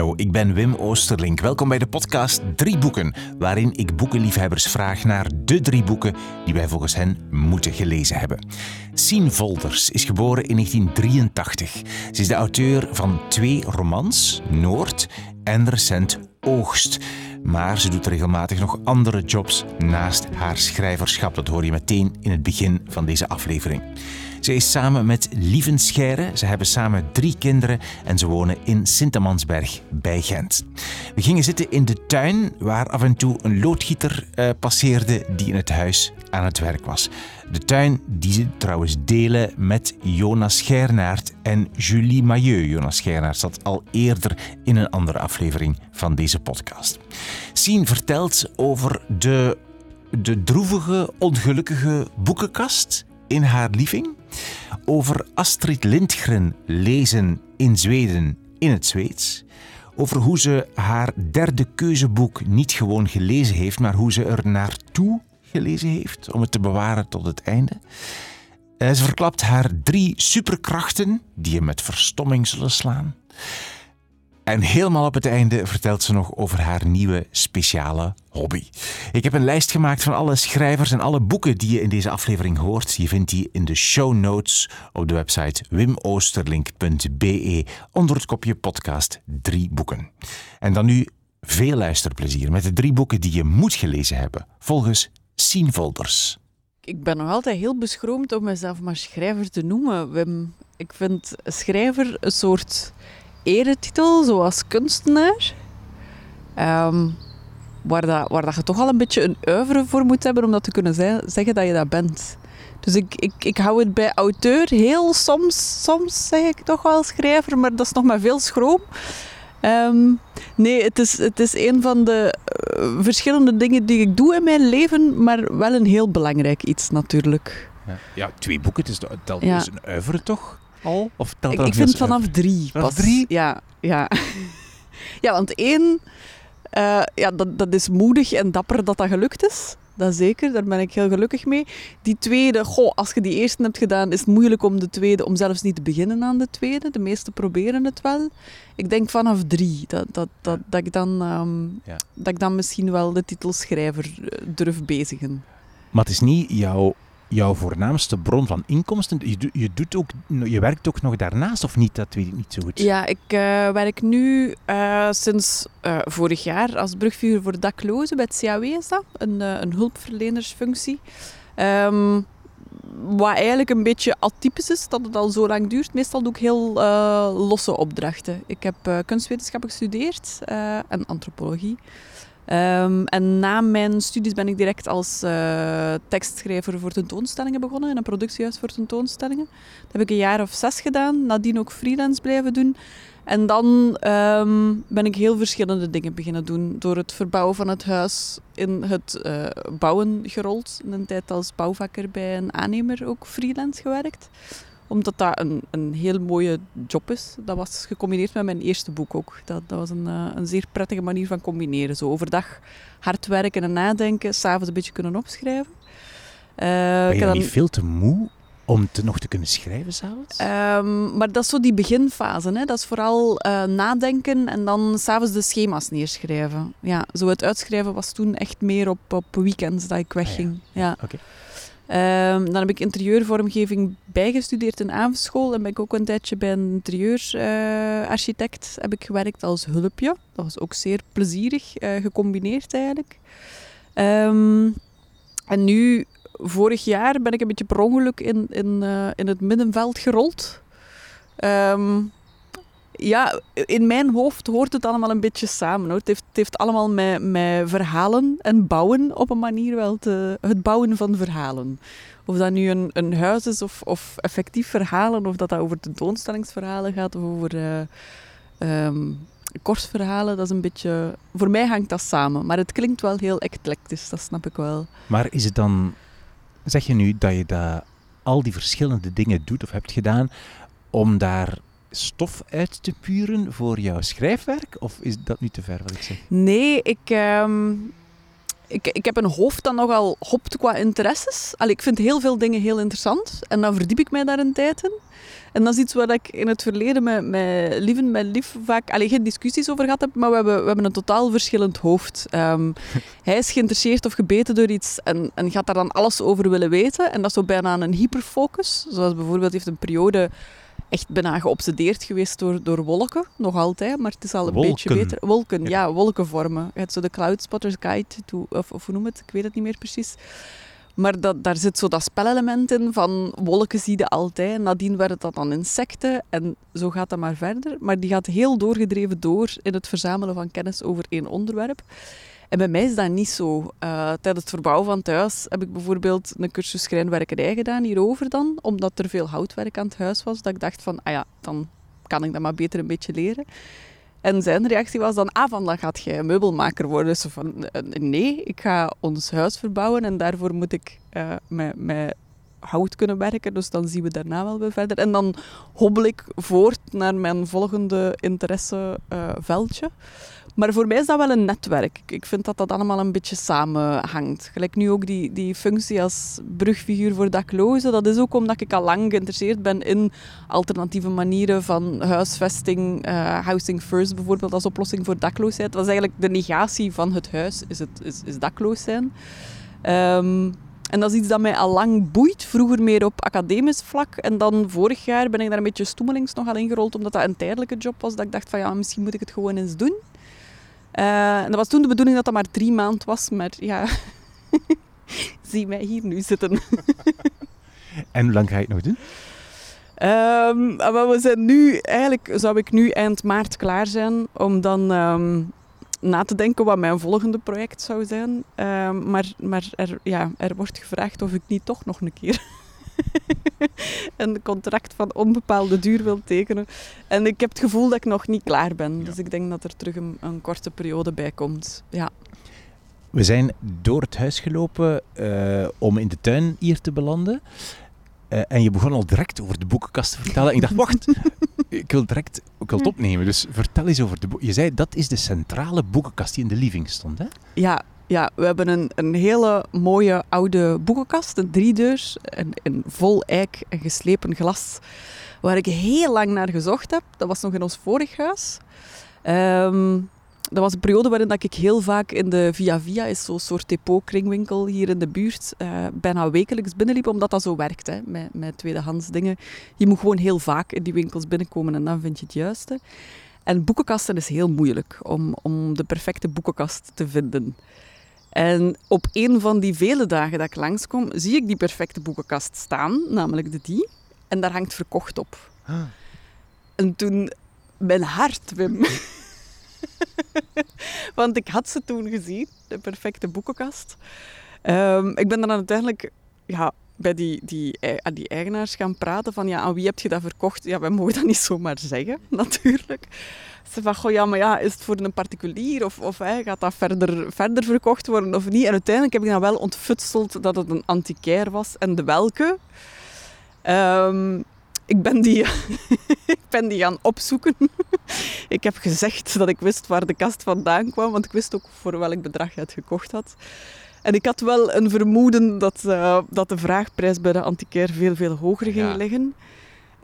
Ik ben Wim Oosterlink. Welkom bij de podcast Drie Boeken, waarin ik boekenliefhebbers vraag naar de drie boeken die wij volgens hen moeten gelezen hebben. Sien Volders is geboren in 1983. Ze is de auteur van twee romans, Noord en recent Oogst. Maar ze doet regelmatig nog andere jobs naast haar schrijverschap. Dat hoor je meteen in het begin van deze aflevering. Ze is samen met Lieven Scheire. Ze hebben samen drie kinderen en ze wonen in Sint-Amansberg bij Gent. We gingen zitten in de tuin waar af en toe een loodgieter uh, passeerde die in het huis aan het werk was. De tuin die ze trouwens delen met Jonas Schernaert en Julie Mailleu. Jonas Schernaert zat al eerder in een andere aflevering van deze podcast. Sien vertelt over de, de droevige, ongelukkige boekenkast in haar living. Over Astrid Lindgren lezen in Zweden in het Zweeds. Over hoe ze haar derde keuzeboek niet gewoon gelezen heeft, maar hoe ze er naartoe gelezen heeft om het te bewaren tot het einde. Eh, ze verklapt haar drie superkrachten die je met verstomming zullen slaan. En helemaal op het einde vertelt ze nog over haar nieuwe speciale hobby. Ik heb een lijst gemaakt van alle schrijvers en alle boeken die je in deze aflevering hoort. Je vindt die in de show notes op de website wimoosterlink.be onder het kopje podcast drie boeken. En dan nu veel luisterplezier met de drie boeken die je moet gelezen hebben, volgens Sien Volders. Ik ben nog altijd heel beschroomd om mezelf maar schrijver te noemen, Wim. Ik vind schrijver een soort eretitel, zoals kunstenaar. Ehm, waar, dat, waar dat je toch al een beetje een uiveren voor moet hebben om dat te kunnen zeggen dat je dat bent. Dus ik, ik, ik hou het bij auteur heel soms, soms zeg ik toch wel schrijver, maar dat is nog maar veel schroom. Ehm, nee, het is, het is een van de eh, verschillende dingen die ik doe in mijn leven, maar wel een heel belangrijk iets natuurlijk. Ja, ja twee boeken, het is, dat is een uiveren toch? Al? Of telt ik, ik vind vanaf drie. Vanaf drie? Ja, ja. ja, want één, uh, ja, dat, dat is moedig en dapper dat dat gelukt is. Dat zeker, daar ben ik heel gelukkig mee. Die tweede, goh, als je die eerste hebt gedaan, is het moeilijk om de tweede, om zelfs niet te beginnen aan de tweede. De meesten proberen het wel. Ik denk vanaf drie, dat, dat, dat, dat, ik, dan, um, ja. dat ik dan misschien wel de titelschrijver eh, durf bezigen. Maar het is niet jouw jouw voornaamste bron van inkomsten? Je, je, doet ook, je werkt ook nog daarnaast, of niet? Dat weet ik niet zo goed. Ja, ik uh, werk nu uh, sinds uh, vorig jaar als brugvuur voor daklozen bij het CAW is dat. Een, een hulpverlenersfunctie. Um, wat eigenlijk een beetje atypisch is, dat het al zo lang duurt. Meestal doe ik heel losse opdrachten. Ik heb kunstwetenschappen gestudeerd en antropologie. Um, en na mijn studies ben ik direct als uh, tekstschrijver voor tentoonstellingen begonnen, in een productiehuis voor tentoonstellingen. Dat heb ik een jaar of zes gedaan, nadien ook freelance blijven doen. En dan um, ben ik heel verschillende dingen beginnen doen. Door het verbouwen van het huis in het uh, bouwen gerold. In een tijd als bouwvakker bij een aannemer ook freelance gewerkt omdat dat een, een heel mooie job is. Dat was gecombineerd met mijn eerste boek ook. Dat, dat was een, uh, een zeer prettige manier van combineren. Zo overdag hard werken en nadenken, s'avonds een beetje kunnen opschrijven. Uh, ben je dan niet veel te moe om te, nog te kunnen schrijven s'avonds? Um, maar dat is zo die beginfase. Hè. Dat is vooral uh, nadenken en dan s'avonds de schema's neerschrijven. Ja, zo het uitschrijven was toen echt meer op, op weekends dat ik wegging. Ah, ja. ja. Um, dan heb ik interieurvormgeving bijgestudeerd in avondschool en ben ik ook een tijdje bij een interieurarchitect uh, heb ik gewerkt als hulpje. Dat was ook zeer plezierig, uh, gecombineerd eigenlijk. Um, en nu, vorig jaar, ben ik een beetje per ongeluk in, in, uh, in het middenveld gerold. Um, ja, in mijn hoofd hoort het allemaal een beetje samen. Hoor. Het, heeft, het heeft allemaal met, met verhalen en bouwen op een manier wel te... Het bouwen van verhalen. Of dat nu een, een huis is of, of effectief verhalen, of dat dat over tentoonstellingsverhalen gaat of over uh, um, kortverhalen, dat is een beetje... Voor mij hangt dat samen, maar het klinkt wel heel eclectisch, dat snap ik wel. Maar is het dan... Zeg je nu dat je dat, al die verschillende dingen doet of hebt gedaan om daar stof uit te puren voor jouw schrijfwerk? Of is dat niet te ver wat ik zeg? Nee, ik, um, ik, ik heb een hoofd dat nogal hopt qua interesses. Allee, ik vind heel veel dingen heel interessant en dan verdiep ik mij daar een tijd in. En dat is iets waar ik in het verleden met, met Lieven, met Lief vaak geen discussies over gehad heb, maar we hebben, we hebben een totaal verschillend hoofd. Ehm, hij is geïnteresseerd of gebeten door iets en, en gaat daar dan alles over willen weten. En dat is zo bijna een hyperfocus. Zoals bijvoorbeeld heeft een periode echt bijna geobsedeerd geweest door, door wolken. Nog altijd, maar het is al een beetje beter. Wolken, ja, wolkenvormen. Je hebt zo de Cloud Spotters Guide, to, of, of hoe noem het? Ik weet het niet meer precies. Maar dat, daar zit zo dat spelelement in van wolken zie je altijd. En nadien werden dat dan insecten. En zo gaat dat maar verder. Maar die gaat heel doorgedreven door in het verzamelen van kennis over één onderwerp. En bij mij is dat niet zo. Uh, tijdens het verbouwen van het huis heb ik bijvoorbeeld een cursus schrijnwerkerij gedaan hierover dan. Omdat er veel houtwerk aan het huis was. Dat ik dacht van, ah ja, dan kan ik dat maar beter een beetje leren. En zijn reactie was dan, ah, van dan gaat jij meubelmaker worden. Dus van, eh, nee, ik ga ons huis verbouwen en daarvoor moet ik uh, met, hout kunnen werken. Dus dan zien we daarna wel weer verder. En dan hobbel ik voort naar mijn volgende interesseveldje. Maar voor mij is dat wel een netwerk. Ik vind dat dat allemaal een beetje samenhangt. Gelijk nu ook die, die functie als brugfiguur voor daklozen. Dat is ook omdat ik al lang geïnteresseerd ben in alternatieve manieren van huisvesting. Uh, housing first bijvoorbeeld als oplossing voor dakloosheid. Dat is eigenlijk de negatie van het huis, is, het, is, dakloos zijn. Um, en dat is iets dat mij al lang boeit. Vroeger meer op academisch vlak. En dan vorig jaar ben ik daar een beetje stoemelings nog al ingerold, omdat dat een tijdelijke job was. Dat ik dacht van ja, misschien moet ik het gewoon eens doen. Uh, en dat was toen de bedoeling dat dat maar drie maanden was. Maar ja, zie mij hier nu zitten. en hoe lang ga je het nog doen? Um, we zijn nu, eigenlijk zou ik nu eind maart klaar zijn om dan um, na te denken wat mijn volgende project zou zijn. Um, maar maar er, ja, er wordt gevraagd of ik niet toch nog een keer een contract van onbepaalde duur wil tekenen. En ik heb het gevoel dat ik nog niet klaar ben. Dus ik denk dat er terug een, een, korte periode bij komt. Ja. We zijn door het huis gelopen uh, om in de tuin hier te belanden. Uh, en je begon al direct over de boekenkast te vertellen. En ik dacht, wacht, ik wil direct ik wil het opnemen. Dus vertel eens over de boek. Je zei, dat is de centrale boekenkast die in de living stond, hè? Ja, ja, we hebben een, een hele mooie oude boekenkast, een driedeurs, een, een vol eik en geslepen glas, waar ik heel lang naar gezocht heb. Dat was nog in ons vorig huis. Um, dat was een periode waarin dat ik heel vaak in de Via Via, is zo'n soort depot-kringwinkel hier in de buurt, uh, bijna wekelijks binnenliep, omdat dat zo werkt hè, met, met tweedehands dingen. Je moet gewoon heel vaak in die winkels binnenkomen en dan vind je het juiste. En boekenkasten is heel moeilijk om, om de perfecte boekenkast te vinden. En op een van die vele dagen dat ik langskom, zie ik die perfecte boekenkast staan, namelijk de die. En daar hangt verkocht op. Ah. En toen, mijn hart, Wim. Want ik had ze toen gezien, de perfecte boekenkast. Um, ik ben dan uiteindelijk ja, bij die, die, aan die eigenaars gaan praten van ja, aan wie heb je dat verkocht? Ja, wij mogen dat niet zomaar zeggen, natuurlijk. Ze van, goh, ja, maar ja, is het voor een particulier of, of hè, gaat dat verder, verder verkocht worden of niet? En uiteindelijk heb ik dan wel ontfutseld dat het een antiquair was en de welke. Um, ik ben die, ik ben die gaan opzoeken. ik heb gezegd dat ik wist waar de kast vandaan kwam, want ik wist ook voor welk bedrag je het gekocht had. En ik had wel een vermoeden dat, uh, dat de vraagprijs bij de antiquair veel, veel hoger ging liggen.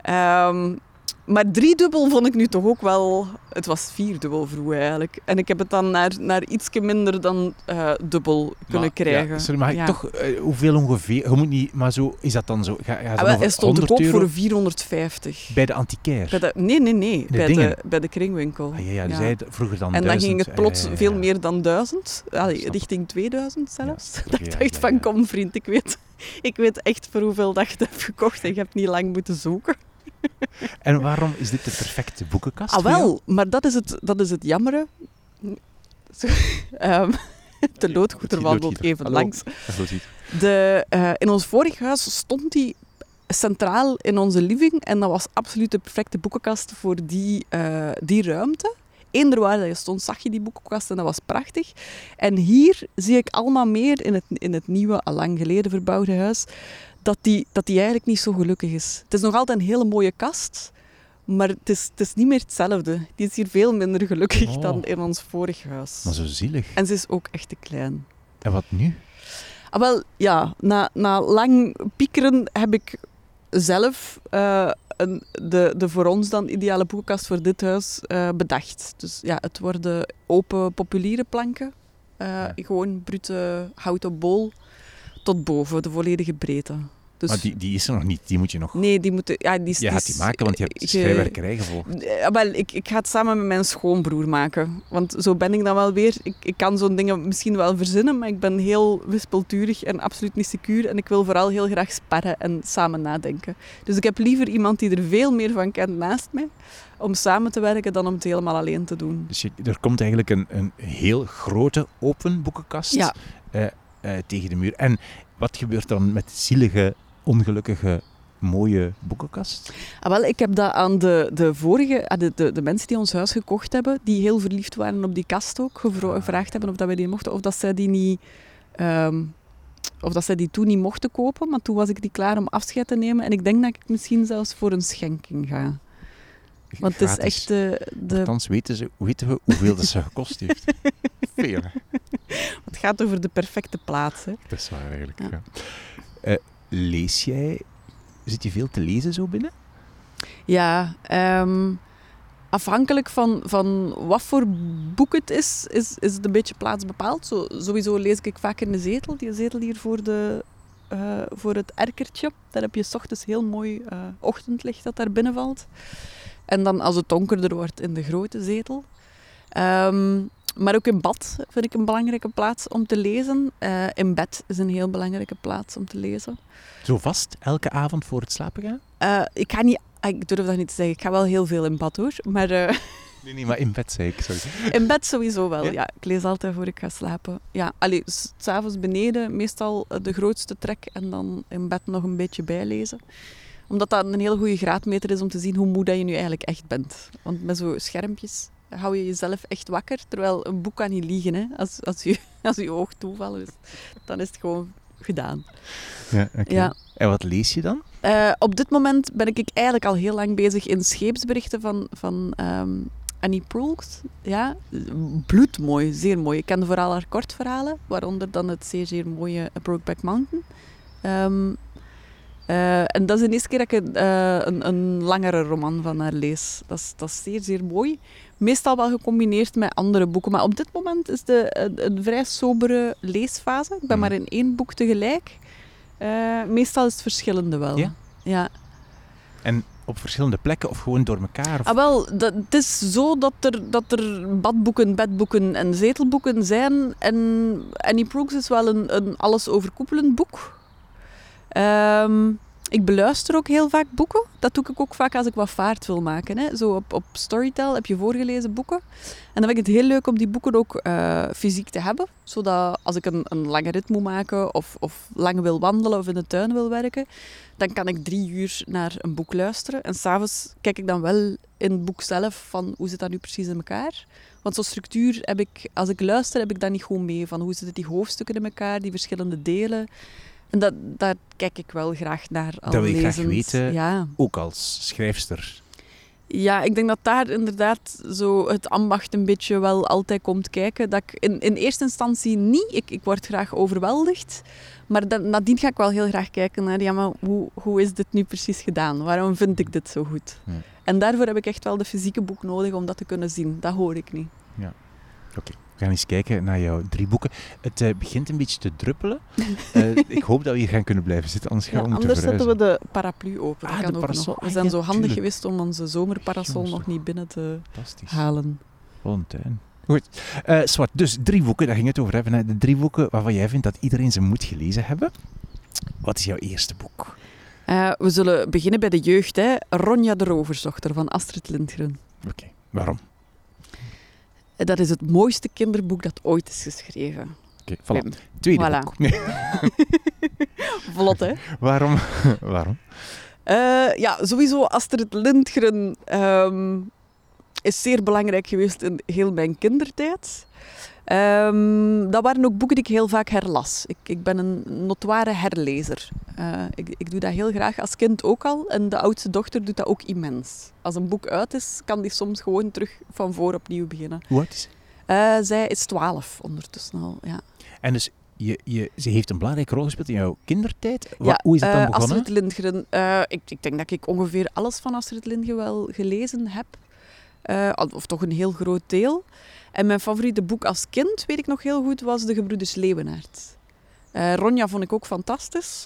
Um, maar driedubbel vond ik nu toch ook wel... Het was vierdubbel vroeger eigenlijk. En ik heb het dan naar, naar iets minder dan uh, dubbel kunnen krijgen. Ja, sorry, maar ja. toch, uh, hoeveel ongeveer? Je moet niet, maar zo, is dat dan zo? Ga, ga ah, wel, hij stond te koop voor 450. Bij de antiquaire? nee, nee, nee. De bij, de, bij de kringwinkel. Ah, ja, ja, dus ja. vroeger dan En dan ging het plots veel meer dan duizend. Allee, richting 2000 zelfs. dat ik dacht van, kom vriend, ik weet, ik weet echt voor hoeveel dat je het hebt gekocht en je hebt niet lang moeten zoeken. En waarom is dit de perfecte boekenkast? Ah, wel, maar dat is het, dat is het jammere. um, de loodgoeder wandelt even Hallo. langs. De, uh, in ons vorig huis stond die centraal in onze living en dat was absoluut de perfecte boekenkast voor die, uh, die ruimte. Eender waar je stond, zag je die boekenkast en dat was prachtig. En hier zie ik allemaal meer in het, in het nieuwe, al lang geleden verbouwde huis, dat die, dat die eigenlijk niet zo gelukkig is. Het is nog altijd een hele mooie kast, maar het is, het is niet meer hetzelfde. Die is hier veel minder gelukkig oh. dan in ons vorig huis. Maar zo zielig. En ze is ook echt te klein. En wat nu? Ah, wel, ja, na, na lang piekeren heb ik zelf uh, een, de, de voor ons dan ideale boekenkast voor dit huis uh, bedacht. Dus ja, het worden open populiere planken. Uh, ja. Gewoon brute houten bol tot boven, de volledige breedte. Dus, maar die, die is er nog niet, die moet je nog... Nee, die moeten... Ja, die, je gaat die maken, want je hebt ge, schrijverkerij gevolgd. Ja, wel, ik, ik ga het samen met mijn schoonbroer maken. Want zo ben ik dan wel weer... Ik, ik kan zo'n dingen misschien wel verzinnen, maar ik ben heel wispelturig en absoluut niet secuur. En ik wil vooral heel graag sparren en samen nadenken. Dus ik heb liever iemand die er veel meer van kent naast mij, om samen te werken, dan om het helemaal alleen te doen. Dus je, er komt eigenlijk een, een heel grote open boekenkast ja. uh, uh, tegen de muur. En wat gebeurt dan met zielige ongelukkige mooie boekenkast? Ah, wel, ik heb dat aan de, de vorige, de, de, de, mensen die ons huis gekocht hebben, die heel verliefd waren op die kast ook, gevraagd hebben of dat wij die mochten, of dat zij die niet... Um, of dat zij die toen niet mochten kopen, maar toen was ik die klaar om afscheid te nemen. En ik denk dat ik misschien zelfs voor een schenking ga. Want het is echt de... de... Althans weten, ze, weten we hoeveel dat ze gekost heeft. Veel. Het gaat over de perfecte plaats. Hè. Dat is waar eigenlijk, ja. ja. Uh, lees jij, zit je veel te lezen zo binnen? Ja, um, afhankelijk van, van wat voor boek het is, is, is het een beetje plaatsbepaald. Zo, sowieso lees ik vaak in de zetel, die zetel hier voor, de, uh, voor het erkertje. Daar heb je s ochtends heel mooi uh, ochtendlicht dat daar binnen valt. En dan als het donkerder wordt in de grote zetel. Um, maar ook in bad vind ik een belangrijke plaats om te lezen. Uh, in bed is een heel belangrijke plaats om te lezen. Zo vast, elke avond voor het slapen gaan? Uh, ik ga niet... Ik durf dat niet te zeggen. Ik ga wel heel veel in bad hoor. Maar... Uh, nee, nee, maar in bed zei ik, sorry. In bed sowieso wel, ja. ja. Ik lees altijd voor ik ga slapen. Ja, allee, s'avonds beneden meestal de grootste trek en dan in bed nog een beetje bijlezen omdat dat een heel goede graadmeter is om te zien hoe moe dat je nu eigenlijk echt bent. Want met zo'n schermpjes hou je jezelf echt wakker. Terwijl een boek kan niet liegen. Hè? Als, als, je, als je oog toevallen, dus dan is het gewoon gedaan. Ja, okay. ja. En wat lees je dan? Uh, op dit moment ben ik eigenlijk al heel lang bezig in scheepsberichten van, van um, Annie Proulx. Ja, bloedmooi, zeer mooi. Ik ken vooral haar kortverhalen, waaronder dan het zeer, zeer mooie Brokeback Mountain. Um, uh, en dat is de eerste keer dat ik een, uh, een, een, langere roman van haar lees. Dat is, dat is zeer, zeer mooi. Meestal wel gecombineerd met andere boeken. Maar op dit moment is het een, een, vrij sobere leesfase. Ik ben mm. maar in één boek tegelijk. Uh, meestal is het verschillende wel. Ja? ja. En op verschillende plekken of gewoon door elkaar? Of? Ah, wel, dat, het is zo dat er, dat er badboeken, bedboeken en zetelboeken zijn. En Annie Proulx is wel een, een alles overkoepelend boek. Um, ik beluister ook heel vaak boeken. Dat doe ik ook vaak als ik wat vaart wil maken. Hè. Zo op, op Storytel heb je voorgelezen boeken. En dan vind ik het heel leuk om die boeken ook uh, fysiek te hebben. Zodat als ik een, een lange rit moet maken of, of lang wil wandelen of in de tuin wil werken, dan kan ik drie uur naar een boek luisteren. En s'avonds kijk ik dan wel in het boek zelf van hoe zit dat nu precies in elkaar. Want zo'n structuur heb ik, als ik luister, heb ik dat niet gewoon mee. Van hoe zitten die hoofdstukken in elkaar, die verschillende delen. En dat, daar kijk ik wel graag naar. Al dat wil je graag weten, ja. ook als schrijfster. Ja, ik denk dat daar inderdaad zo het ambacht een beetje wel altijd komt kijken. Dat ik in, in eerste instantie niet, ik, ik word graag overweldigd. Maar dan, nadien ga ik wel heel graag kijken naar, ja, maar hoe, hoe is dit nu precies gedaan? Waarom vind ik dit zo goed? Ja. En daarvoor heb ik echt wel de fysieke boek nodig om dat te kunnen zien. Dat hoor ik niet. Ja, oké. We gaan eens kijken naar jouw drie boeken. Het uh, begint een beetje te druppelen. Uh, ik hoop dat we hier gaan kunnen blijven zitten, anders gaan ja, we moeten Anders zetten we de paraplu open. Ah, de parasol. We zijn ah, zo handig geweest om onze zomerparasol nog niet binnen te halen. Wat een tuin. Goed. Uh, zwart, dus drie boeken, daar ging het over hebben. Hè. De drie boeken waarvan jij vindt dat iedereen ze moet gelezen hebben. Wat is jouw eerste boek? We zullen beginnen bij de jeugd. Hè. Ronja de Roverzochter van Astrid Lindgren. Oké, okay. waarom? Dat is het mooiste kinderboek dat ooit is geschreven. Oké, okay, voilà. Tweede voilà. boek. Nee. Vlot, hè? Waarom? Waarom? Uh, ja, sowieso Astrid Lindgren um, is zeer belangrijk geweest in heel mijn kindertijd. Um, dat waren ook boeken die ik heel vaak herlas. Ik, ik ben een notoire herlezer. Uh, ik, ik, doe dat heel graag als kind ook al. En de oudste dochter doet dat ook immens. Als een boek uit is, kan die soms gewoon terug van voor opnieuw beginnen. Hoe oud is uh, zij is twaalf ondertussen al, ja. En dus je, je, ze heeft een belangrijke rol gespeeld in jouw kindertijd. Ja, Hoe is dat dan uh, begonnen? Astrid Lindgren. Uh, ik, ik, denk dat ik ongeveer alles van Astrid Lindgren wel gelezen heb. Uh, of toch een heel groot deel. En mijn favoriete boek als kind, weet ik nog heel goed, was De Gebroeders Leeuwenaert. Ronja vond ik ook fantastisch,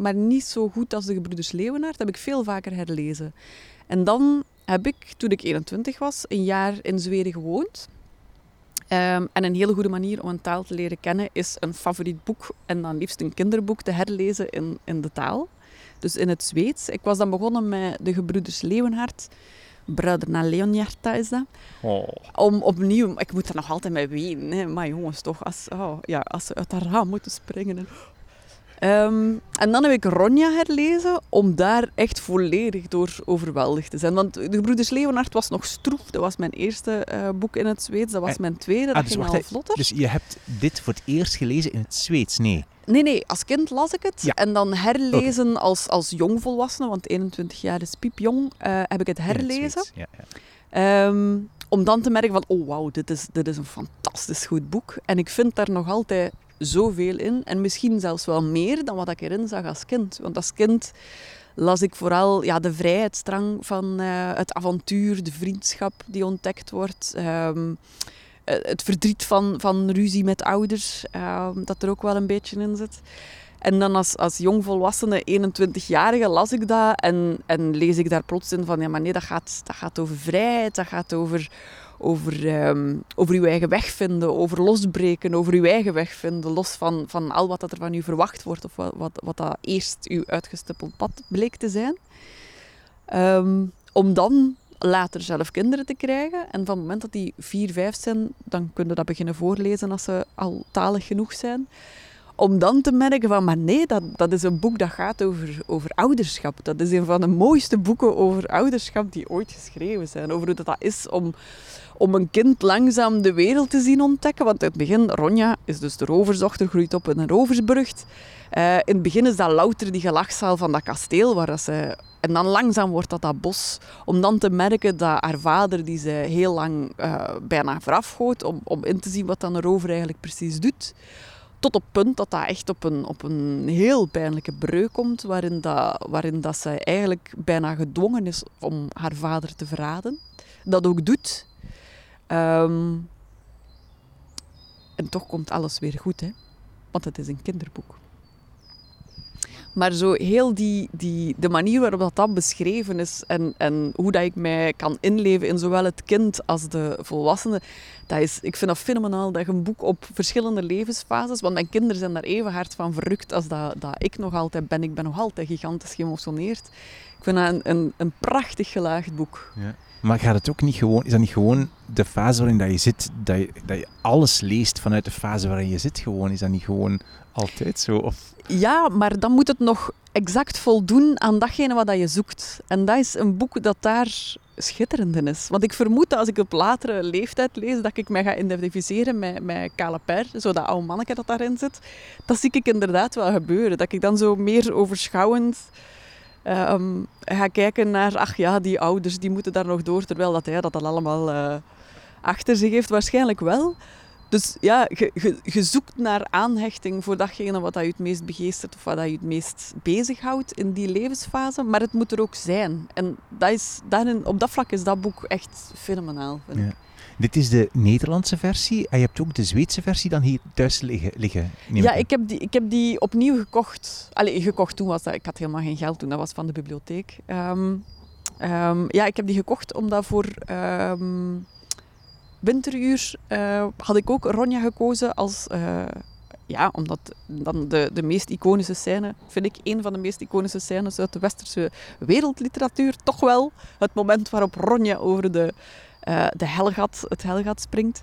maar niet zo goed als De Gebroeders Leeuwenaert. Dat heb ik veel vaker herlezen. En dan heb ik, toen ik 21 was, een jaar in Zweden gewoond. Um, en een hele goede manier om een taal te leren kennen is een favoriet boek en dan liefst een kinderboek te herlezen in, in de taal. Dus in het Zweeds. Ik was dan begonnen met de gebroeders Leeuwenhart. Bröderna Leonhjarta is dat. Oh. Om opnieuw, ik moet er nog altijd mee weten, maar jongens toch, als, oh, ja, als ze uit haar raam moeten springen. Um, en dan heb ik Ronja herlezen om daar echt volledig door overweldigd te zijn. Want De Gebroeders Leonard was nog stroef. Dat was mijn eerste uh, boek in het Zweeds. Dat was mijn tweede. Dat ah, dus ging al vlotter. Dus je hebt dit voor het eerst gelezen in het Zweeds? Nee. Nee, nee. Als kind las ik het. Ja. En dan herlezen als, als jongvolwassene, want 21 jaar is piepjong, uh, heb ik het herlezen. Het ja, um, om dan te merken van, oh wauw, dit is, dit is een fantastisch goed boek. En ik vind daar nog altijd zoveel in. En misschien zelfs wel meer dan wat ik erin zag als kind. Want als kind las ik vooral ja, de vrijheidsdrang van uh, het avontuur, de vriendschap die ontdekt wordt. Um, het verdriet van, van ruzie met ouders, uh, dat er ook wel een beetje in zit. En dan als, als jongvolwassene, 21-jarige, las ik dat en, en lees ik daar plots in van, ja maar nee, dat gaat, dat gaat over vrijheid, dat gaat over over, um, over uw eigen weg vinden, over losbreken, over uw eigen weg vinden, los van, van al wat er van u verwacht wordt of wat, wat, dat eerst uw uitgestippeld pad bleek te zijn. Um, om dan later zelf kinderen te krijgen. En van het moment dat die vier, vijf zijn, dan kunnen dat beginnen voorlezen als ze al talig genoeg zijn. Om dan te merken van, maar nee, dat, dat is een boek dat gaat over, over ouderschap. Dat is een van de mooiste boeken over ouderschap die ooit geschreven zijn. Over hoe dat, dat is om om een kind langzaam de wereld te zien ontdekken. Want in het begin, Ronja is dus de roversdochter, groeit op in een roversbrug. Uh, in het begin is dat louter die gelachzaal van dat kasteel waar ze... En dan langzaam wordt dat dat bos. Om dan te merken dat haar vader, die ze heel lang uh, bijna voorafgoot, om, om in te zien wat dan een rover eigenlijk precies doet. Tot op punt dat dat echt op een, op een heel pijnlijke breuk komt, waarin, dat, waarin dat ze eigenlijk bijna gedwongen is om haar vader te verraden. Dat ook doet, Um, en toch komt alles weer goed, hè? want het is een kinderboek. Maar zo heel die, die, de manier waarop dat, dat beschreven is en, en hoe dat ik mij kan inleven in zowel het kind als de volwassene, dat is, ik vind dat fenomenaal dat je een boek op verschillende levensfases, want mijn kinderen zijn daar even hard van verrukt als dat, dat ik nog altijd ben. Ik ben nog altijd gigantisch geëmotioneerd. Ik vind dat een, een, een prachtig gelaagd boek. Ja. Maar gaat het ook niet gewoon, is dat niet gewoon de fase waarin dat je zit, dat je, dat je alles leest vanuit de fase waarin je zit gewoon? Is dat niet gewoon altijd zo? Of? Ja, maar dan moet het nog exact voldoen aan datgene wat je zoekt. En dat is een boek dat daar schitterend in is. Want ik vermoed dat als ik op latere leeftijd lees, dat ik mij ga identificeren met, met zo dat oude manneke dat daarin zit. Dat zie ik inderdaad wel gebeuren. Dat ik dan zo meer overschouwend um, ga kijken naar, ach ja, die ouders die moeten daar nog door, terwijl dat hij dat al allemaal uh, achter zich heeft. Waarschijnlijk wel. Dus ja, je, zoekt naar aanhechting voor datgene wat je het meest begeestert of wat je het meest bezighoudt in die levensfase. Maar het moet er ook zijn. En dat is, daarin, op dat vlak is dat boek echt fenomenaal, vind ik. Dit is de Nederlandse versie en je hebt ook de Zweedse versie dan hier thuis liggen. liggen ja, ik heb, die, ik heb die opnieuw gekocht. Allee, gekocht toen was dat, ik had helemaal geen geld toen, dat was van de bibliotheek. Ehm, ehm, ja, ik heb die gekocht omdat voor um, winteruur uh, had ik ook Ronja gekozen als... Uh, ja, omdat dan de, de meest iconische scène, vind ik een van de meest iconische scènes uit de westerse wereldliteratuur, toch wel het moment waarop Ronja over de uh, de helgat, het helgat springt.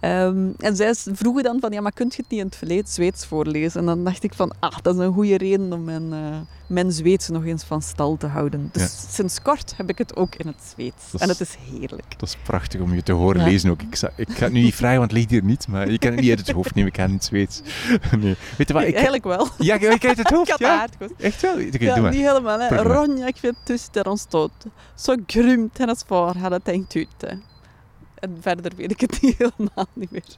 Um, en zij vroegen dan van, ja, maar kunt je het niet in het verleden Zweeds voorlezen? En dan dacht ik van, ah, dat is een goede reden om mijn, uh, mijn Zweeds nog eens van stal te houden. Dus sinds kort heb ik het ook in het Zweeds. en het is heerlijk. Dat is prachtig om je te horen lezen ook. Ik, ik, ga het nu niet vragen, want het ligt hier niet, maar je kan het niet uit het hoofd nemen. Ik ga in het Zweeds. nee. Weet je wat, ik, Eigenlijk wel. Ja, ik uit het hoofd? ik ja? Echt wel? Okay, ja, niet helemaal. Hè. Ronja, ik vind tussen ons dood. Zo hennes far hade tänkt ut det. En verder weet ik het niet helemaal niet meer.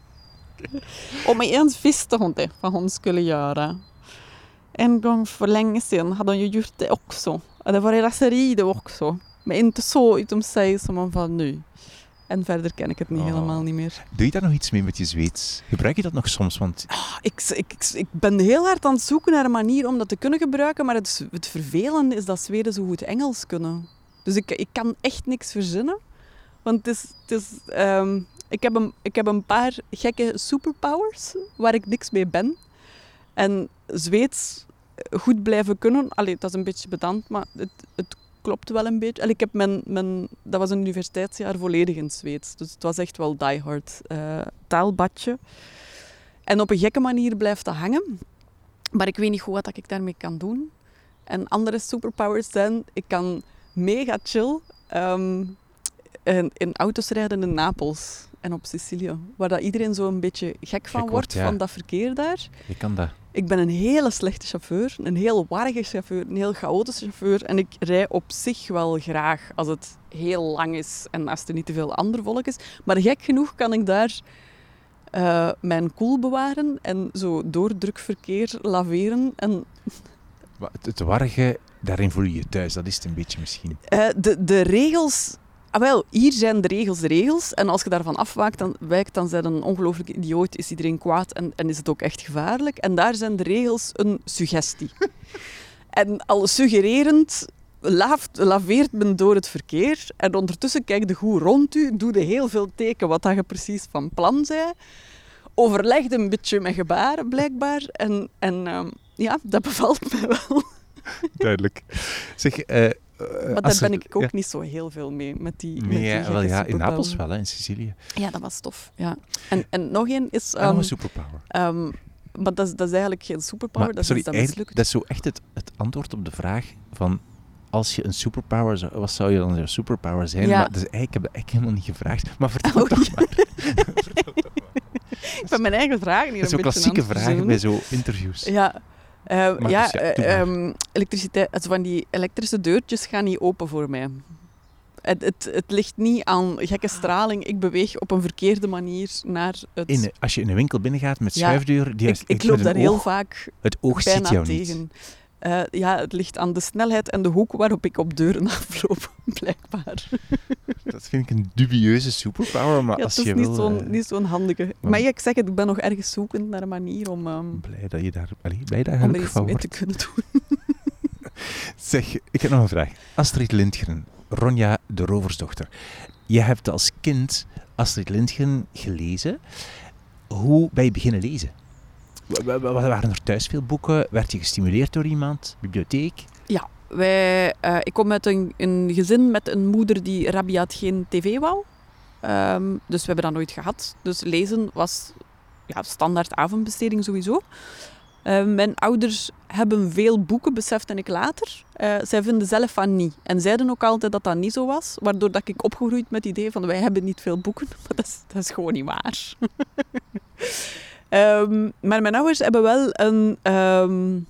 Om eens visste hon det, vad hon skulle göra. En gång för länge sedan hade hon ju gjort det också. Det var raseri det också. Men inte så utom sig som hon van nu. En verder ken ik het niet, oh. helemaal niet meer. Doe je daar nog iets mee met je Zweeds? Gebruik je dat nog soms? Want... Oh, ik, ik, ik, ben heel hard aan het zoeken naar een manier om dat te kunnen gebruiken, maar het, het vervelende is dat Zweden zo goed Engels kunnen. Dus ik, ik kan echt niks verzinnen. Want is, um, ik, heb een, ik heb een paar gekke superpowers waar ik niks mee ben. En Zweeds goed blijven kunnen, allee, dat is een beetje bedant, maar het, het klopt wel een beetje. ik heb mijn, mijn, dat was een universiteitsjaar volledig in Zweeds. Dus het was echt wel diehard uh, taalbadje. En op een gekke manier blijft dat hangen. Maar ik weet niet goed wat ik daarmee kan doen. En andere superpowers zijn, ik kan mega chill um, in, in, auto's rijden in Napels en op Sicilië. Waar dat iedereen zo een beetje gek van wordt, van dat verkeer daar. Je kan dat. Ik ben een hele slechte chauffeur, een heel warrige chauffeur, een heel chaotische chauffeur. En ik rij op zich wel graag als het heel lang is en als er niet te veel ander volk is. Maar gek genoeg kan ik daar uh, mijn koel bewaren en zo door druk verkeer laveren. En... Het warrige, daarin voel je je thuis, dat is het een beetje misschien. Uh, de, de regels Ah, wel, hier zijn de regels de regels. En als je daarvan afwijkt, dan, wijkt, dan zijn een ongelooflijk idioot, is iedereen kwaad en, en is het ook echt gevaarlijk. En daar zijn de regels een suggestie. en al suggererend laaft, laveert men door het verkeer. En ondertussen kijkt de goed rond u, doe de heel veel teken wat dat je precies van plan zei. Overlegde een beetje met gebaren, blijkbaar. En, en uh, ja, dat bevalt mij wel. Duidelijk. Zeg, uh, maar daar ben ik ook niet zo heel veel mee. Met die, nee, met die wel, ja, in Napels wel, hè, in Sicilië. Ja, dat was tof. Ja. En, en nog één is... Um, een superpower. Um, maar dat is, dat is eigenlijk geen superpower, dat sorry, is dat Dat is zo echt het, het antwoord op de vraag van... Als je een superpower zou... Wat zou je dan jouw superpower zijn? Ja. Maar dus, ik heb dat eigenlijk helemaal niet gevraagd. Maar vertel oh, toch maar. ik ben mijn eigen vragen hier Dat zijn klassieke vragen bij zo interviews. Ja, uh, ja, uh, um, elektriciteit, also van die elektrische deurtjes gaan niet open voor mij. Het, het, het, ligt niet aan gekke straling. Ik beweeg op een verkeerde manier naar het... In, als je in een winkel binnengaat met schuifdeur... Die ik, ik loop daar heel vaak Het oog ziet jou tegen. niet. Uh, ja, het ligt aan de snelheid en de hoek waarop ik op deuren afloop, blijkbaar. Dat vind ik een dubieuze superpower, maar ja, als je wil... Het is niet zo'n uh, handige. Maar ja, ik zeg het, ik ben nog ergens zoekend naar een manier om... Um, blij dat je daar, allee, blij dat je om er iets mee te kunnen doen. zeg, ik heb nog een vraag. Astrid Lindgren, Ronja de Roversdochter. Je hebt als kind Astrid Lindgren gelezen. Hoe ben je beginnen lezen? Waren er thuis veel boeken? Werd je gestimuleerd door iemand? Bibliotheek? Ja, wij, uh, ik kom uit een, een, gezin met een moeder die rabiaat geen tv wou. Um, dus we hebben dat nooit gehad. Dus lezen was ja, standaard avondbesteding sowieso. Uh, mijn ouders hebben veel boeken, besefte ik later. Uh, zij vinden zelf van niet. En zeiden ook altijd dat dat niet zo was. Waardoor dat ik opgegroeid met het idee van wij hebben niet veel boeken. Maar dat is, dat is gewoon niet waar. Um, maar mijn ouders hebben wel een, um,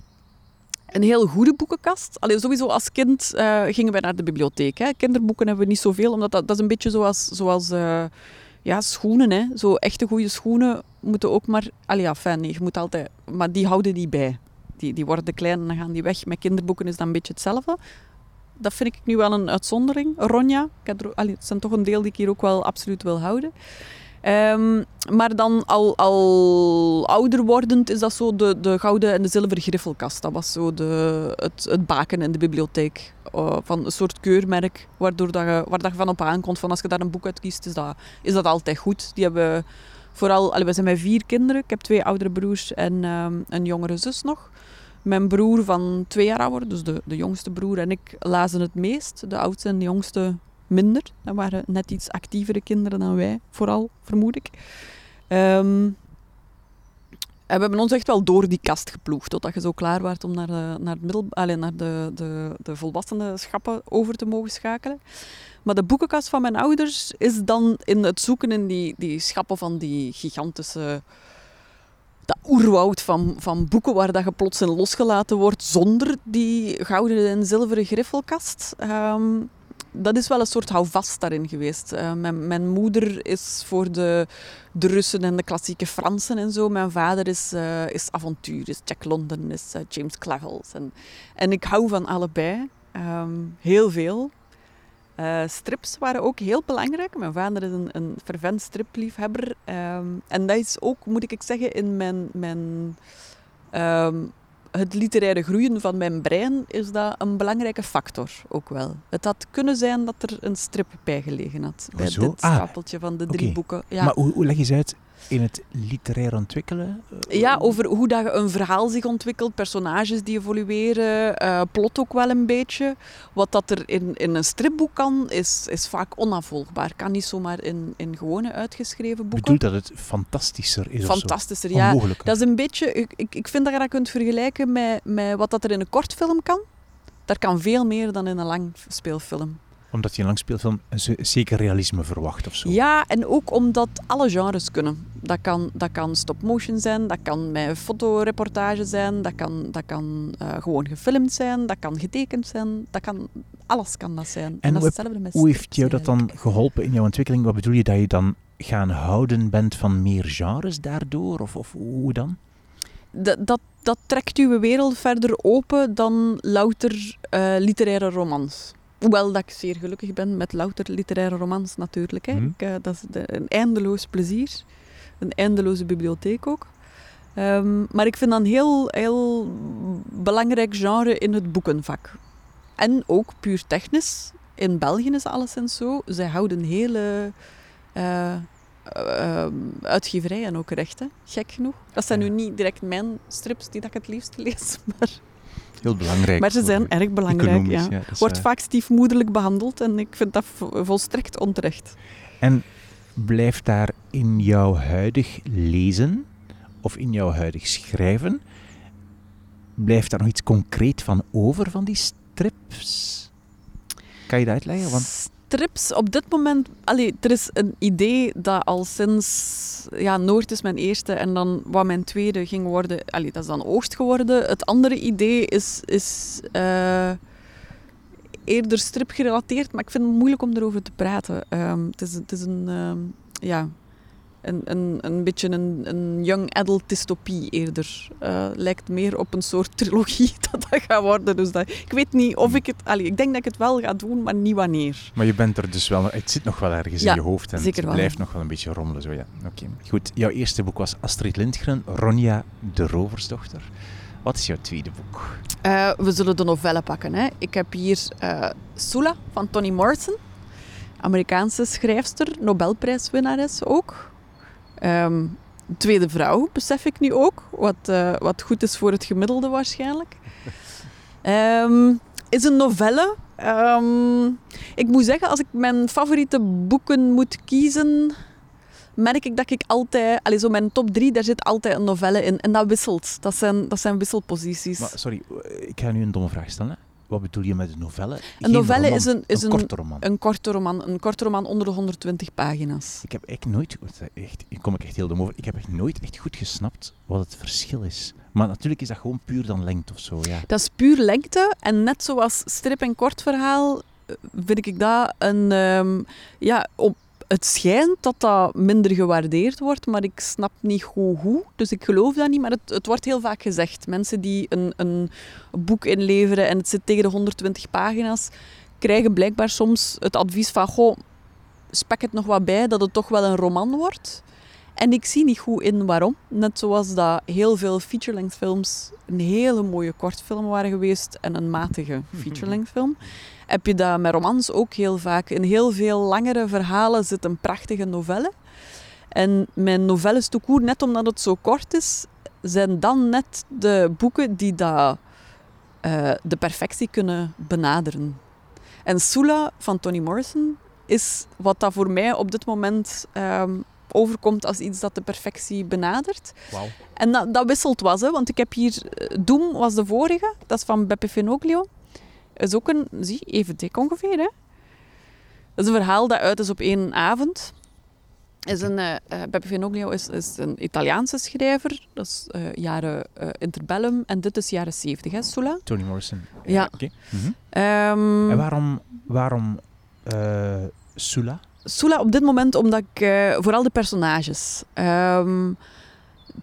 een heel goede boekenkast. Allee, sowieso als kind uh, gingen wij naar de bibliotheek. Hè. Kinderboeken hebben we niet zoveel, omdat dat, dat is een beetje zoals, zoals uh, ja, schoenen. Hè. Zo echte goede schoenen moeten ook maar... Allee, fijn, nee, je moet altijd... Maar die houden die bij. Die, die worden klein en dan gaan die weg. Met kinderboeken is dat een beetje hetzelfde. Dat vind ik nu wel een uitzondering. Ronja, ik heb het zijn toch een deel die ik hier ook wel absoluut wil houden. Um, maar dan al, al ouder wordend is dat zo de, de gouden en de zilveren griffelkast. Dat was zo de, het, het baken in de bibliotheek. Uh, van een soort keurmerk waardoor dat je, waar dat je van op aankomt. Van als je daar een boek uit kiest, is dat, is dat altijd goed. Die hebben vooral... We zijn met vier kinderen. Ik heb twee oudere broers en um, een jongere zus nog. Mijn broer van twee jaar ouder, dus de, de jongste broer en ik, lazen het meest. De oudste en de jongste minder. Dat waren net iets actievere kinderen dan wij, vooral, vermoed ik. Um, en we hebben ons echt wel door die kast geploegd, totdat je zo klaar werd om naar de, naar het middel, naar de, de, de volwassenen schappen over te mogen schakelen. Maar de boekenkast van mijn ouders is dan in het zoeken in die, die schappen van die gigantische... Dat oerwoud van, van boeken waar dat je plots losgelaten wordt zonder die gouden en zilveren griffelkast. Um, dat is wel een soort houvast daarin geweest. Uh, mijn, mijn, moeder is voor de, de Russen en de klassieke Fransen en zo. Mijn vader is, uh, is avontuur, is Jack London, is uh, James Clavels. En, en ik hou van allebei. Um, heel veel. strips waren ook heel belangrijk. Mijn vader is een, een fervent stripliefhebber. Um, en dat is ook, moet ik zeggen, in mijn... mijn um, het literaire groeien van mijn brein is dat een belangrijke factor ook wel. Het had kunnen zijn dat er een strip bijgelegen had bij dit ah, stapeltje van de drie boeken. Ja. Maar hoe, hoe leg je ze uit? In het literair ontwikkelen? Ja, over hoe dat een verhaal zich ontwikkelt, personages die evolueren, uh, plot ook wel een beetje. Wat dat er in, in een stripboek kan, is, is vaak onafvolgbaar. Kan niet zomaar in, in gewone uitgeschreven boeken. Bedoelt dat het fantastischer is Fantastischer, ja. Dat is een beetje... Ik, ik, ik vind dat je dat kunt vergelijken met, met wat dat er in een kortfilm kan. Daar kan veel meer dan in een lang speelfilm omdat je een langspeelfilm een zeker realisme verwacht of zo. Ja, en ook omdat alle genres kunnen. Dat kan, dat kan stop-motion zijn, dat kan met fotoreportage zijn, dat kan, dat kan uh, gewoon gefilmd zijn, dat kan getekend zijn, dat kan, alles kan dat zijn. En, en dat hoe, met hoe heeft jou dat dan geholpen in jouw ontwikkeling? Wat bedoel je dat je dan gaan houden bent van meer genres daardoor? Of, of hoe dan? Dat, dat, dat trekt uw wereld verder open dan louter uh, literaire romans. Hoewel dat ik zeer gelukkig ben met louter literaire romans natuurlijk. Hè. Mhm. Ik, uh, dat is de, een eindeloos plezier. Een eindeloze bibliotheek ook. Um, maar ik vind dat een heel, heel belangrijk genre in het boekenvak. En ook puur technisch. In België is alleszins zo. Zij houden hele uh, uh, uitgeverijen ook recht. Hè. Gek genoeg. Dat zijn nu niet direct mijn strips die dat ik het liefst lees. Maar Heel belangrijk. Maar ze zijn erg belangrijk, ja. ja Wordt vaak stiefmoederlijk behandeld en ik vind dat volstrekt onterecht. En blijft daar in jouw huidig lezen of in jouw huidig schrijven, blijft daar nog iets concreet van over van die strips? Kan je dat uitleggen? Want trips op dit moment... Allee, er is een idee dat al sinds... Ja, Noord is mijn eerste en dan wat mijn tweede ging worden... Allee, dat is dan Oost geworden. Het andere idee is... is uh, eerder stripgerelateerd, maar ik vind het moeilijk om erover te praten. Um, het, is, het is een... Um, ja, een, een, een beetje een, een young adult dystopie eerder. Uh, lijkt meer op een soort trilogie dat dat gaat worden. Dus dat, ik weet niet of ik het... Allee, ik denk dat ik het wel ga doen, maar niet wanneer. Maar je bent er dus wel... Het zit nog wel ergens in je hoofd en het blijft nog wel een beetje rommelen. Zo, ja. Oké. Goed, jouw eerste boek was Astrid Lindgren, Ronja de Roversdochter. Wat is jouw tweede boek? Uh, we zullen de novelle pakken. Hè. Ik heb hier uh, Sula van Toni Morrison. Amerikaanse schrijfster, Nobelprijswinnares ook. Um, tweede vrouw, besef ik nu ook. Wat, uh, wat goed is voor het gemiddelde waarschijnlijk. Um, is een novelle. Um, ik moet zeggen, als ik mijn favoriete boeken moet kiezen, merk ik dat ik altijd... Allez, zo mijn top drie, daar zit altijd een novelle in. En dat wisselt. Dat zijn, dat zijn wisselposities. Maar, sorry, ik ga nu een domme vraag stellen. Wat bedoel je met een novelle? Een novelle is, een, is een, korte roman. Een korte roman. Een korte roman onder de 120 pagina's. Ik heb echt nooit... Echt, ik kom ik echt heel dom over. Ik heb echt nooit echt goed gesnapt wat het verschil is. Maar natuurlijk is dat gewoon puur dan lengte of zo, ja. Dat is puur lengte. En net zoals strip- en kortverhaal eh, vind ik dat een... Um, ja, op het schijnt dat dat minder gewaardeerd wordt, maar ik snap niet goed hoe. Dus ik geloof dat niet, maar het, het wordt heel vaak gezegd. Mensen die een, een boek inleveren en het zit tegen de 120 pagina's, krijgen blijkbaar soms het advies van, goh, spek het nog wat bij, dat het toch wel een roman wordt. En ik zie niet goed in waarom. Net zoals dat heel veel feature-length films een hele mooie kortfilm waren geweest en een matige feature-length film heb je dat met romans ook heel vaak. In heel veel langere verhalen zit een prachtige novelle. En mijn novelles toekoer, net omdat het zo kort is, zijn dan net de boeken die dat, uh, de perfectie kunnen benaderen. En Sula van Toni Morrison is wat dat voor mij op dit moment um, overkomt als iets dat de perfectie benadert. Wow. En dat, dat wisselt was, hè, want ik heb hier... Eh, Doom was de vorige, dat is van Beppe Fenoglio is ook een, zie, even dik ongeveer. Hè? Dat is een verhaal dat uit is op één avond. Is een, uh, Beppe Finoglio is, is een Italiaanse schrijver. Dat is uh, jaren uh, interbellum. En dit is jaren zeventig, hè, Sula? Toni Morrison. Ja. Okay. Mm -hmm. um, en waarom, waarom Sula? Sula op dit moment omdat ik vooral de personages. Um,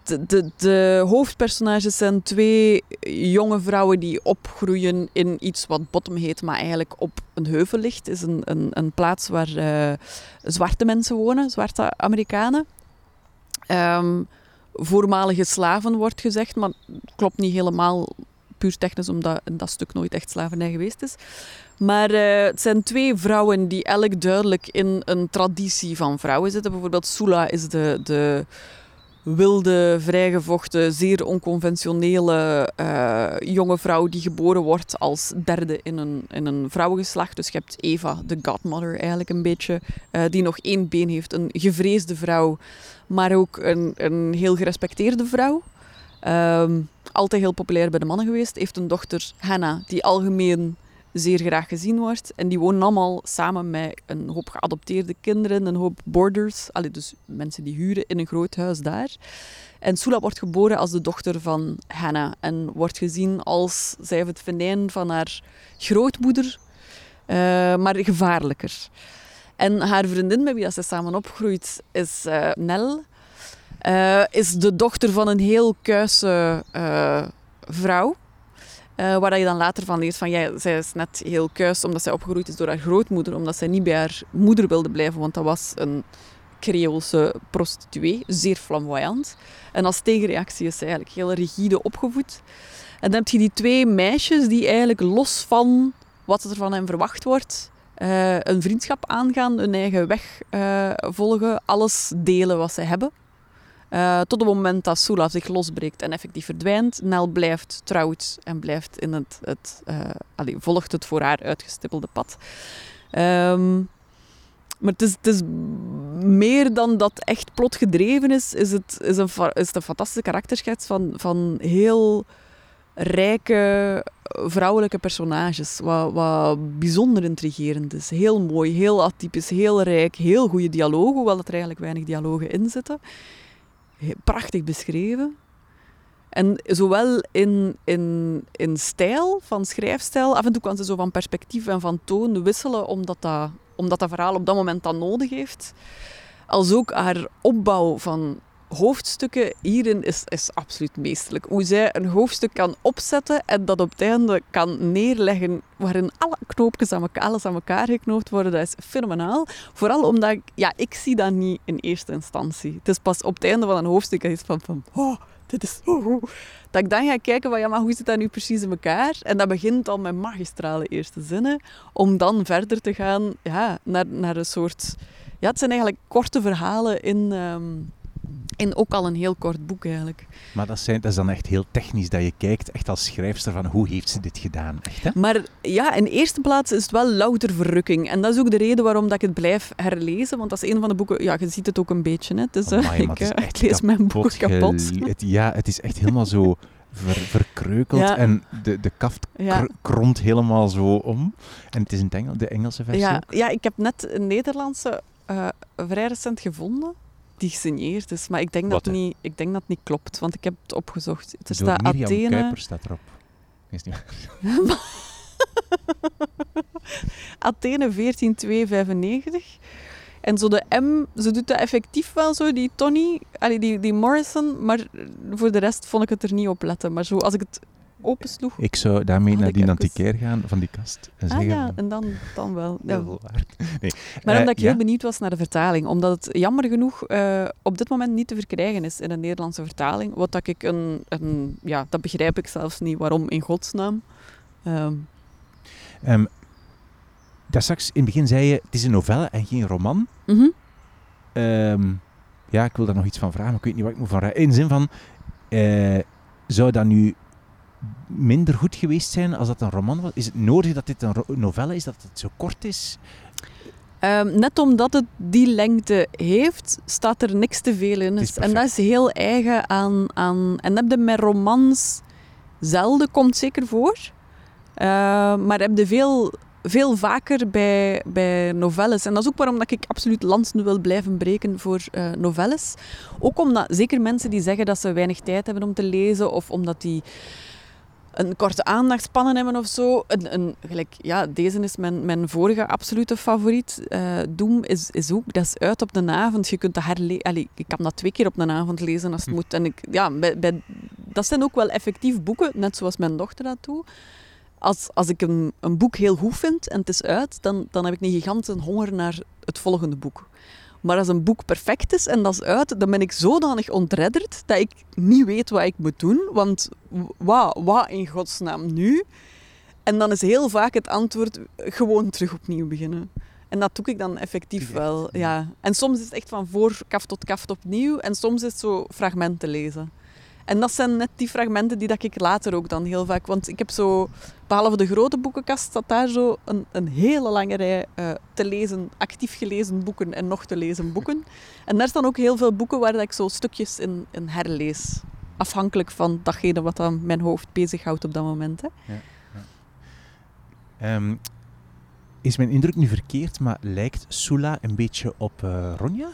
de, de, de, hoofdpersonages zijn twee jonge vrouwen die opgroeien in iets wat Bottom heet, maar eigenlijk op een heuvel ligt. Is een, een, een plaats waar uh, zwarte mensen wonen, zwarte Amerikanen. Um, voormalige slaven wordt gezegd, maar klopt niet helemaal puur technisch, omdat in dat stuk nooit echt slavernij geweest is. Maar uh, het zijn twee vrouwen die elk duidelijk in een traditie van vrouwen zitten. Bijvoorbeeld Sula is de, de wilde, vrijgevochten, zeer onconventionele uh, jonge vrouw die geboren wordt als derde in een, in een vrouwengeslacht. Dus je hebt Eva, de godmother eigenlijk een beetje, uh, die nog één been heeft. Een gevreesde vrouw, maar ook een, een heel gerespecteerde vrouw. Um, altijd heel populair bij de mannen geweest. Heeft een dochter, Hannah, die algemeen zeer graag gezien wordt. En die wonen allemaal samen met een hoop geadopteerde kinderen, een hoop boarders, dus mensen die huren in een groot huis daar. En Sula wordt geboren als de dochter van Hannah en wordt gezien als, zij het venijn van haar grootmoeder, uh, maar gevaarlijker. En haar vriendin, met wie ze samen opgroeit, is uh, Nell. Uh, is de dochter van een heel kuise vrouw. Uh, waar je dan later van leert van, ja, zij is net heel kuis omdat zij opgegroeid is door haar grootmoeder, omdat zij niet bij haar moeder wilde blijven, want dat was een Creoolse prostituee, zeer flamboyant. En als tegenreactie is zij eigenlijk heel rigide opgevoed. En dan heb je die twee meisjes die eigenlijk los van wat er van hen verwacht wordt, uh, een vriendschap aangaan, hun eigen weg uh, volgen, alles delen wat ze hebben. Uh, tot het moment dat Sula zich losbreekt en effectief verdwijnt. Nel blijft trouwt en blijft in het, het allee, volgt het voor haar uitgestippelde pad. Um, maar het is, meer dan dat echt plotgedreven is, is het, is een, is het een fantastische karakterschets van, van heel rijke vrouwelijke personages. Wat, wat bijzonder intrigerend is. Heel mooi, heel atypisch, heel rijk, heel goede dialogen, hoewel er eigenlijk weinig dialogen in zitten prachtig beschreven. En zowel in, in, in stijl, van schrijfstijl, af en toe kan ze zo van perspectief en van toon wisselen, omdat dat, omdat dat verhaal op dat moment dan nodig heeft. Als ook haar opbouw van hoofdstukken hierin is, is absoluut meesterlijk. Hoe zij een hoofdstuk kan opzetten en dat op het einde kan neerleggen waarin alle knoopjes aan elkaar, alles aan elkaar geknoopt worden, dat is fenomenaal. Vooral omdat ik, ja, ik zie dat niet in eerste instantie. Het is pas op het einde van een hoofdstuk dat is van, van oh, dit is... Oh, Dat ik dan ga kijken, van, ja, maar hoe zit dat nu precies in elkaar? En dat begint al met magistrale eerste zinnen, om dan verder te gaan ja, naar, naar een soort... Ja, het zijn eigenlijk korte verhalen in... Um, en ook al een heel kort boek eigenlijk. Maar dat, zijn, dat is dan echt heel technisch, dat je kijkt echt als schrijfster van hoe heeft ze dit gedaan. Echt, hè? Maar ja, in eerste plaats is het wel louter verrukking. En dat is ook de reden waarom dat ik het blijf herlezen. Want dat is een van de boeken... Ja, je ziet het ook een beetje. Hè. Dus, uh, ik, ik, lees mijn boeken kapot. Het, ja, het is echt helemaal zo... Ver, verkreukeld en de, de kaft ja. kromt helemaal zo om. En het is in Engel, de Engelse versie. Ja, ja, ik heb net een Nederlandse uh, vrij recent gevonden die gesigneerd is. Maar ik denk, dat, niet, ik denk dat het niet klopt, want ik heb het opgezocht. Er staat Miriam Athene... Kuiper staat erop. Is niet Athene 14295. En zo de M, ze doet dat effectief wel zo, die Tony, allee, die, die Morrison, maar voor de rest vond ik het er niet op letten. Maar zo, als ik het opensloeg... Ik zou daarmee naar die antiquair gaan van die kast. En ah ja, en dan, dan wel. Ja. Nee. Maar omdat ik eh, heel benieuwd was naar de vertaling. Omdat het jammer genoeg uh, op dit moment niet te verkrijgen is in een Nederlandse vertaling. Wat dat ik een, een... Ja, dat begrijp ik zelfs niet. Waarom in godsnaam? Um. Um, daar straks in het begin zei je, het is een novelle en geen roman. Mm -hmm. um, ja, ik wil daar nog iets van vragen, maar ik weet niet wat ik moet van vragen. In de zin van, uh, zou dat nu minder goed geweest zijn als dat een roman was? Is het nodig dat dit een novelle is, dat het zo kort is? Um, net omdat het die lengte heeft, staat er niks te veel in. En dat is heel eigen aan... aan en dat heb je met romans zelden, komt zeker voor. Uh, maar heb je veel, veel vaker bij, bij novelles. En dat is ook waarom dat ik absoluut lansen wil blijven breken voor uh, novelles. Ook omdat zeker mensen die zeggen dat ze weinig tijd hebben om te lezen, of omdat die een korte aandachtspannen hebben of zo. Een, een, gelijk, ja, deze is mijn, mijn vorige absolute favoriet. Uh, Doom is, is ook, dat is uit op de avond. Je kunt dat herlezen. Ik kan dat twee keer op de avond lezen als het hm. moet. En ik, ja, bij, bij, dat zijn ook wel effectief boeken, net zoals mijn dochter dat doet. Als, als ik een, een boek heel goed vind en het is uit, dan, dan heb ik een gigantische honger naar het volgende boek. Maar als een boek perfect is en dat is uit, dan ben ik zodanig ontredderd dat ik niet weet wat ik moet doen. Want wat, wat in godsnaam nu? En dan is heel vaak het antwoord gewoon terug opnieuw beginnen. En dat doe ik dan effectief wel. Ja. En soms is het echt van voor kaf tot kaft opnieuw. En soms is het zo fragmenten lezen. En dat zijn net die fragmenten die dat ik later ook dan heel vaak... Want ik heb zo, behalve de grote boekenkast, staat daar zo een, een hele lange rij uh, te lezen, actief gelezen boeken en nog te lezen boeken. En daar staan ook heel veel boeken waar dat ik zo stukjes in, herlees. Afhankelijk van datgene wat dan mijn hoofd bezighoudt op dat moment. Hè. Ja, ja. Um, is mijn indruk nu verkeerd, maar lijkt Sula een beetje op uh, Ronja?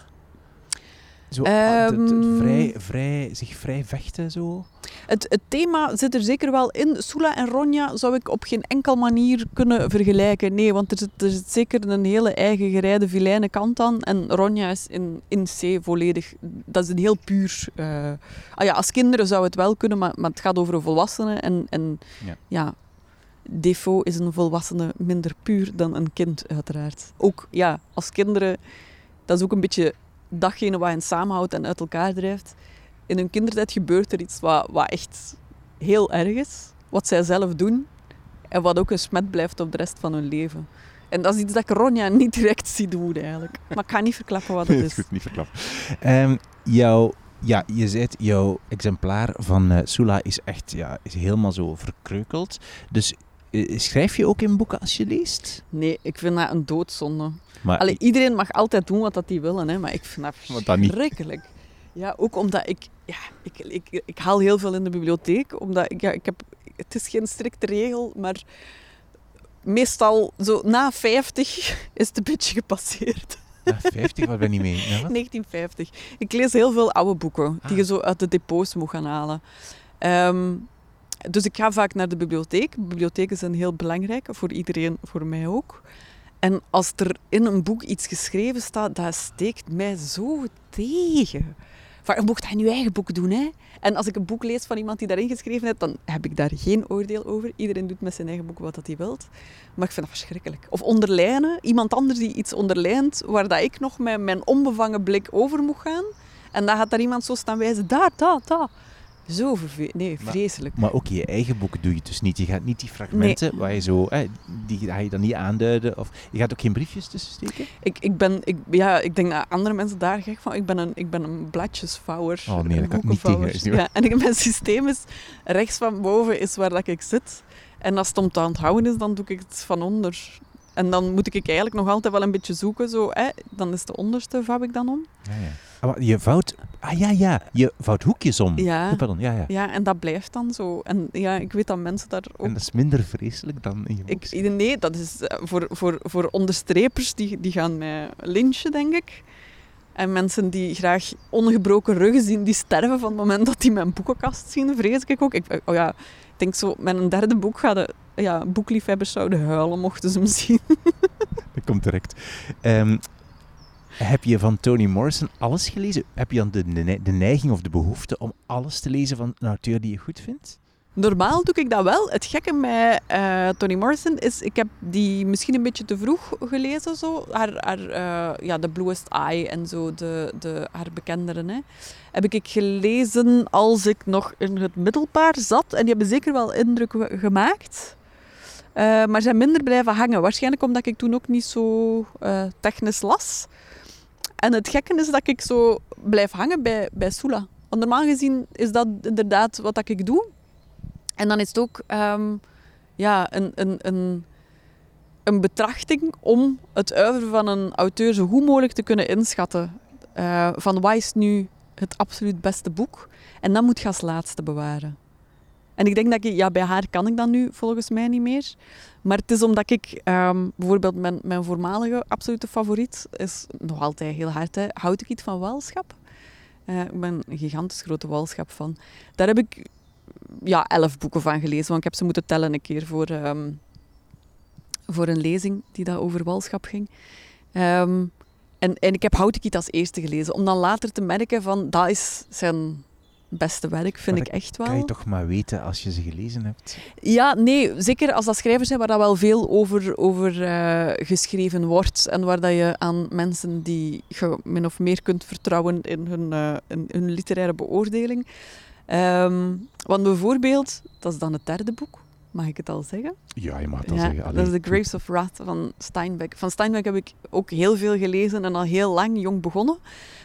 Zo, um, vrij, vrij, zich vrij vechten, zo? Het, het, thema zit er zeker wel in. Sula en Ronja zou ik op geen enkel manier kunnen vergelijken. Nee, want er zit, er zit zeker een hele eigen gerijde vilijne kant aan. En Ronja is in, in C volledig... Dat is een heel puur... Uh, ah ja, als kinderen zou het wel kunnen, maar, maar het gaat over een volwassene. En, en ja, ja Defoe is een volwassene minder puur dan een kind, uiteraard. Ook, ja, als kinderen... Dat is ook een beetje datgene wat hen samenhoudt en uit elkaar drijft. In hun kindertijd gebeurt er iets wat, wat echt heel erg is. Wat zij zelf doen. En wat ook een smet blijft op de rest van hun leven. En dat is iets dat ik Ronja niet direct zie doen eigenlijk. Maar ik ga niet verklappen wat het is. goed, niet verklappen. Um, jouw, ja, je zei jouw exemplaar van uh, Sula is echt ja, is helemaal zo verkreukeld. Dus schrijf je ook in boeken als je leest? Nee, ik vind dat een doodzonde. Maar Allee, iedereen mag altijd doen wat willen, hè, maar ik vind dat verschrikkelijk. Ja, ook omdat ik, ja, ik, ik, ik haal heel veel in de bibliotheek. Omdat ik, ja, ik heb, het is geen strikte regel, maar meestal zo na 50 is het een beetje gepasseerd. Na 50, wat ben je mee? 1950. Ik lees heel veel oude boeken die ah. je zo uit de depots moet gaan halen. Ehm, dus ik ga vaak naar de bibliotheek. Bibliotheken zijn heel belangrijk voor iedereen, voor mij ook. En als er in een boek iets geschreven staat, dat steekt mij zo tegen. Van, je mocht dat in je eigen boek doen, hè? En als ik een boek lees van iemand die daarin geschreven heeft, dan heb ik daar geen oordeel over. Iedereen doet met zijn eigen boek wat hij wil. Maar ik vind dat verschrikkelijk. Of onderlijnen. Iemand anders die iets onderlijnt, waar dat ik nog met mijn onbevangen blik over moet gaan. En dan gaat daar iemand zo staan wijzen. Daar, daar, daar. Zo vervelend. Nee, vreselijk. Maar, ook je eigen boek doe je dus niet. Je gaat niet die fragmenten waar je zo, die ga je dan niet aanduiden. Of je gaat ook geen briefjes tussen steken? Ik, ik ben, ik, ja, ik denk dat andere mensen daar gek van. Ik ben een, ik ben een bladjesvouwer. Oh nee, dat kan ik niet tegen. Ja, en mijn systeem is rechts van boven is waar dat ik zit. En als het om te onthouden is, dan doe ik het van onder. En dan moet ik eigenlijk nog altijd wel een beetje zoeken. Zo, hè. Dan is de onderste vouw ik dan om. Ja, ja. Ah, je vouwt, ah ja, ja, je vouwt hoekjes om. Ja. Oh, pardon, ja, ja. ja, en dat blijft dan zo. En ja, ik weet dat mensen daar ook... En dat is minder vreselijk dan in je boek? Ik, nee, dat is eh, voor, voor, voor onderstrepers, die, die gaan mij lynchen, denk ik. En mensen die graag ongebroken ruggen zien, die sterven van het moment dat die mijn boekenkast zien, vrees ik ook. Ik, oh ja, ik denk zo, met een derde boek gaan ja, boekliefhebbers zouden huilen mochten ze hem zien. Dat komt direct. Um, heb je van Toni Morrison alles gelezen? Heb je dan de, neiging of de behoefte om alles te lezen van een auteur die je goed vindt? Normaal doe ik dat wel. Het gekke met uh, Toni Morrison is, ik heb die misschien een beetje te vroeg gelezen. Zo. Haar, haar uh, ja, The Bluest Eye en zo, de, de, haar bekenderen. Hè. Heb ik gelezen als ik nog in het middelbaar zat. En die hebben zeker wel indruk gemaakt. Uh, maar zijn minder blijven hangen. Waarschijnlijk omdat ik toen ook niet zo technisch las. En het gekke is dat ik zo blijf hangen bij, bij Sula. Want normaal gezien is dat inderdaad wat ik doe. En dan is het ook um, ja, een, een, een, een betrachting om het uiveren van een auteur zo goed mogelijk te kunnen inschatten. Uh, van wat is nu het absoluut beste boek? En dat moet je als laatste bewaren. En ik denk dat ik, ja, bij haar kan ik dat nu volgens mij niet meer. Maar het is omdat ik um, bijvoorbeeld mijn, mijn voormalige absolute favoriet is nog altijd heel hard, hè, houd ik iets van walschap. Uh, ik ben een gigantisch grote walschap van. Daar heb ik ja, elf boeken van gelezen. Want ik heb ze moeten tellen een keer voor, ehm, voor een lezing die daar over walschap ging. Um, en, en ik heb Houtekiet als eerste gelezen. Om dan later te merken van, dat is zijn beste werk, vind ik echt wel. kan je toch maar weten als je ze gelezen hebt? Ja, nee, zeker als dat schrijvers zijn waar dat wel veel over, over uh, geschreven wordt en waar dat je aan mensen die je min of meer kunt vertrouwen in hun, uh, in hun literaire beoordeling. Um, want bijvoorbeeld, dat is dan het derde boek, Mag ik het al zeggen? Ja, je mag het al zeggen. Dat is The Graves of Wrath van Steinbeck. Van Steinbeck heb ik ook heel veel gelezen en al heel lang jong begonnen.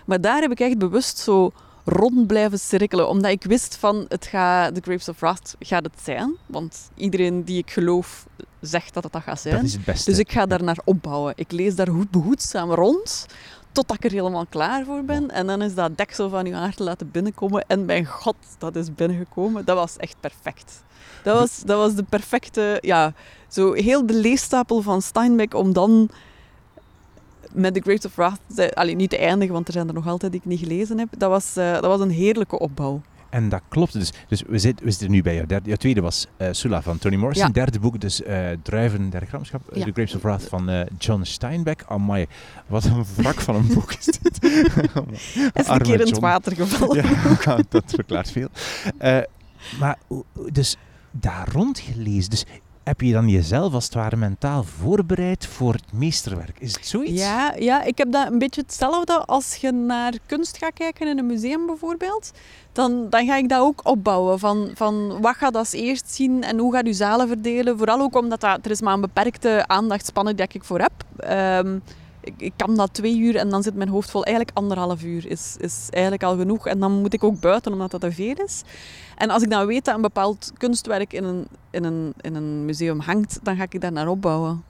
Maar daar heb ik echt bewust zo rond blijven cirkelen. Omdat ik wist van, het gaat, The Graves of Wrath gaat het zijn. Want iedereen die ik geloof zegt dat het dat gaat zijn. Dat is het beste. Dus ik ga daar naar opbouwen. Ik lees daar goed behoedzaam rond totdat ik er helemaal klaar voor ben. En dan is dat deksel van uw hart laten binnenkomen. En mijn god, dat is binnengekomen. Dat was echt perfect. Dat was, dat was de perfecte, ja, zo heel de leestapel van Steinbeck om dan met The Grapes of Wrath, alleen niet te eindigen, want er zijn er nog altijd die ik niet gelezen heb. Dat was, uh, dat was een heerlijke opbouw. En dat klopt. Dus, dus we, zitten, we zitten nu bij jou. Derde, jouw tweede was uh, Sula van Toni Morrison. Ja. Derde boek, dus uh, Druiven der Gramschap. Ja. The Grapes of Wrath van uh, John Steinbeck. Amai, wat een wrak van een boek is dit. is een keer in het water gevallen. ja, dat verklaart veel. maar dus daar rondgelezen. Dus heb je dan jezelf als het ware mentaal voorbereid voor het meesterwerk? Is het zoiets? Ja, ja, ik heb dat een beetje hetzelfde als je naar kunst gaat kijken in een museum bijvoorbeeld. Dan, dan ga ik dat ook opbouwen. Van, van wat gaat als eerst zien en hoe gaat je zalen verdelen. Vooral ook omdat dat, er is maar een beperkte aandachtspannen die ik voor heb. Ik, ik, kan dat twee uur en dan zit mijn hoofd vol. Eigenlijk anderhalf uur is, is eigenlijk al genoeg. En dan moet ik ook buiten omdat dat te veel is. En als ik dan weet dat een bepaald kunstwerk in een, in een, in een museum hangt, dan ga ik daar naar opbouwen.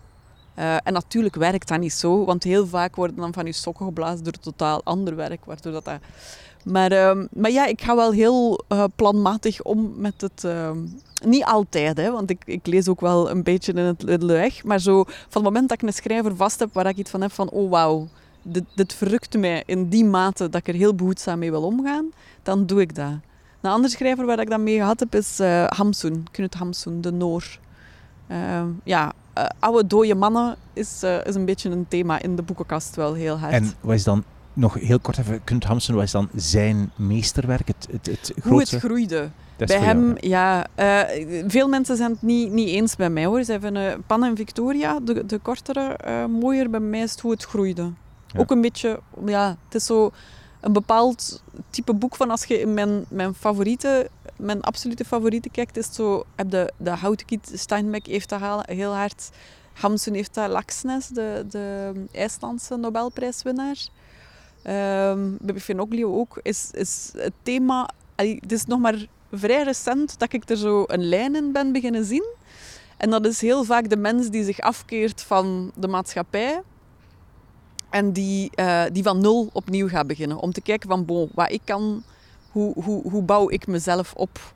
Uh, en natuurlijk werkt dat niet zo, want heel vaak worden dan van je sokken geblazen door totaal ander werk, waardoor dat... dat... Maar, uh, maar ja, ik ga wel heel uh, planmatig om met het... Ehm, niet altijd, hè, want ik, ik lees ook wel een beetje in het weg. Maar zo, van het moment dat ik een schrijver vast heb waar ik iets van heb van... Oh, wauw, dit, dit verrukt mij in die mate dat ik er heel behoedzaam mee wil omgaan, dan doe ik dat. Een andere schrijver waar ik dat mee gehad heb is uh, Hamsun, Knut Hamsun, de Noor. Uh, ja, uh, oude dode mannen is, uh, is een beetje een thema in de boekenkast wel heel hard. En wat is dan, nog heel kort even, Knut Hamsun, wat is dan zijn meesterwerk? Het, het, het Hoe het groeide. Bij hem, ja. veel mensen zijn het niet, niet eens bij mij hoor. Ze vinden Pan en Victoria, de, de kortere, mooier. Bij mij is het hoe het groeide. Ja. Ook een beetje, ja, het is zo een bepaald type boek van als je in mijn, mijn favoriete, mijn absolute favoriete kijkt, is zo, heb de, de Houtkiet, Steinbeck heeft dat heel hard, Hamsun heeft dat, Laxness, de, de IJslandse Nobelprijswinnaar. Um, Bibi Finoglio ook, is, is het thema, het is nog maar vrij recent dat ik er zo een lijn in ben beginnen zien. En dat is heel vaak de mens die zich afkeert van de maatschappij, en die, uh, die van nul opnieuw gaat beginnen. Om te kijken van, bon, wat ik kan, hoe, hoe, hoe bouw ik mezelf op?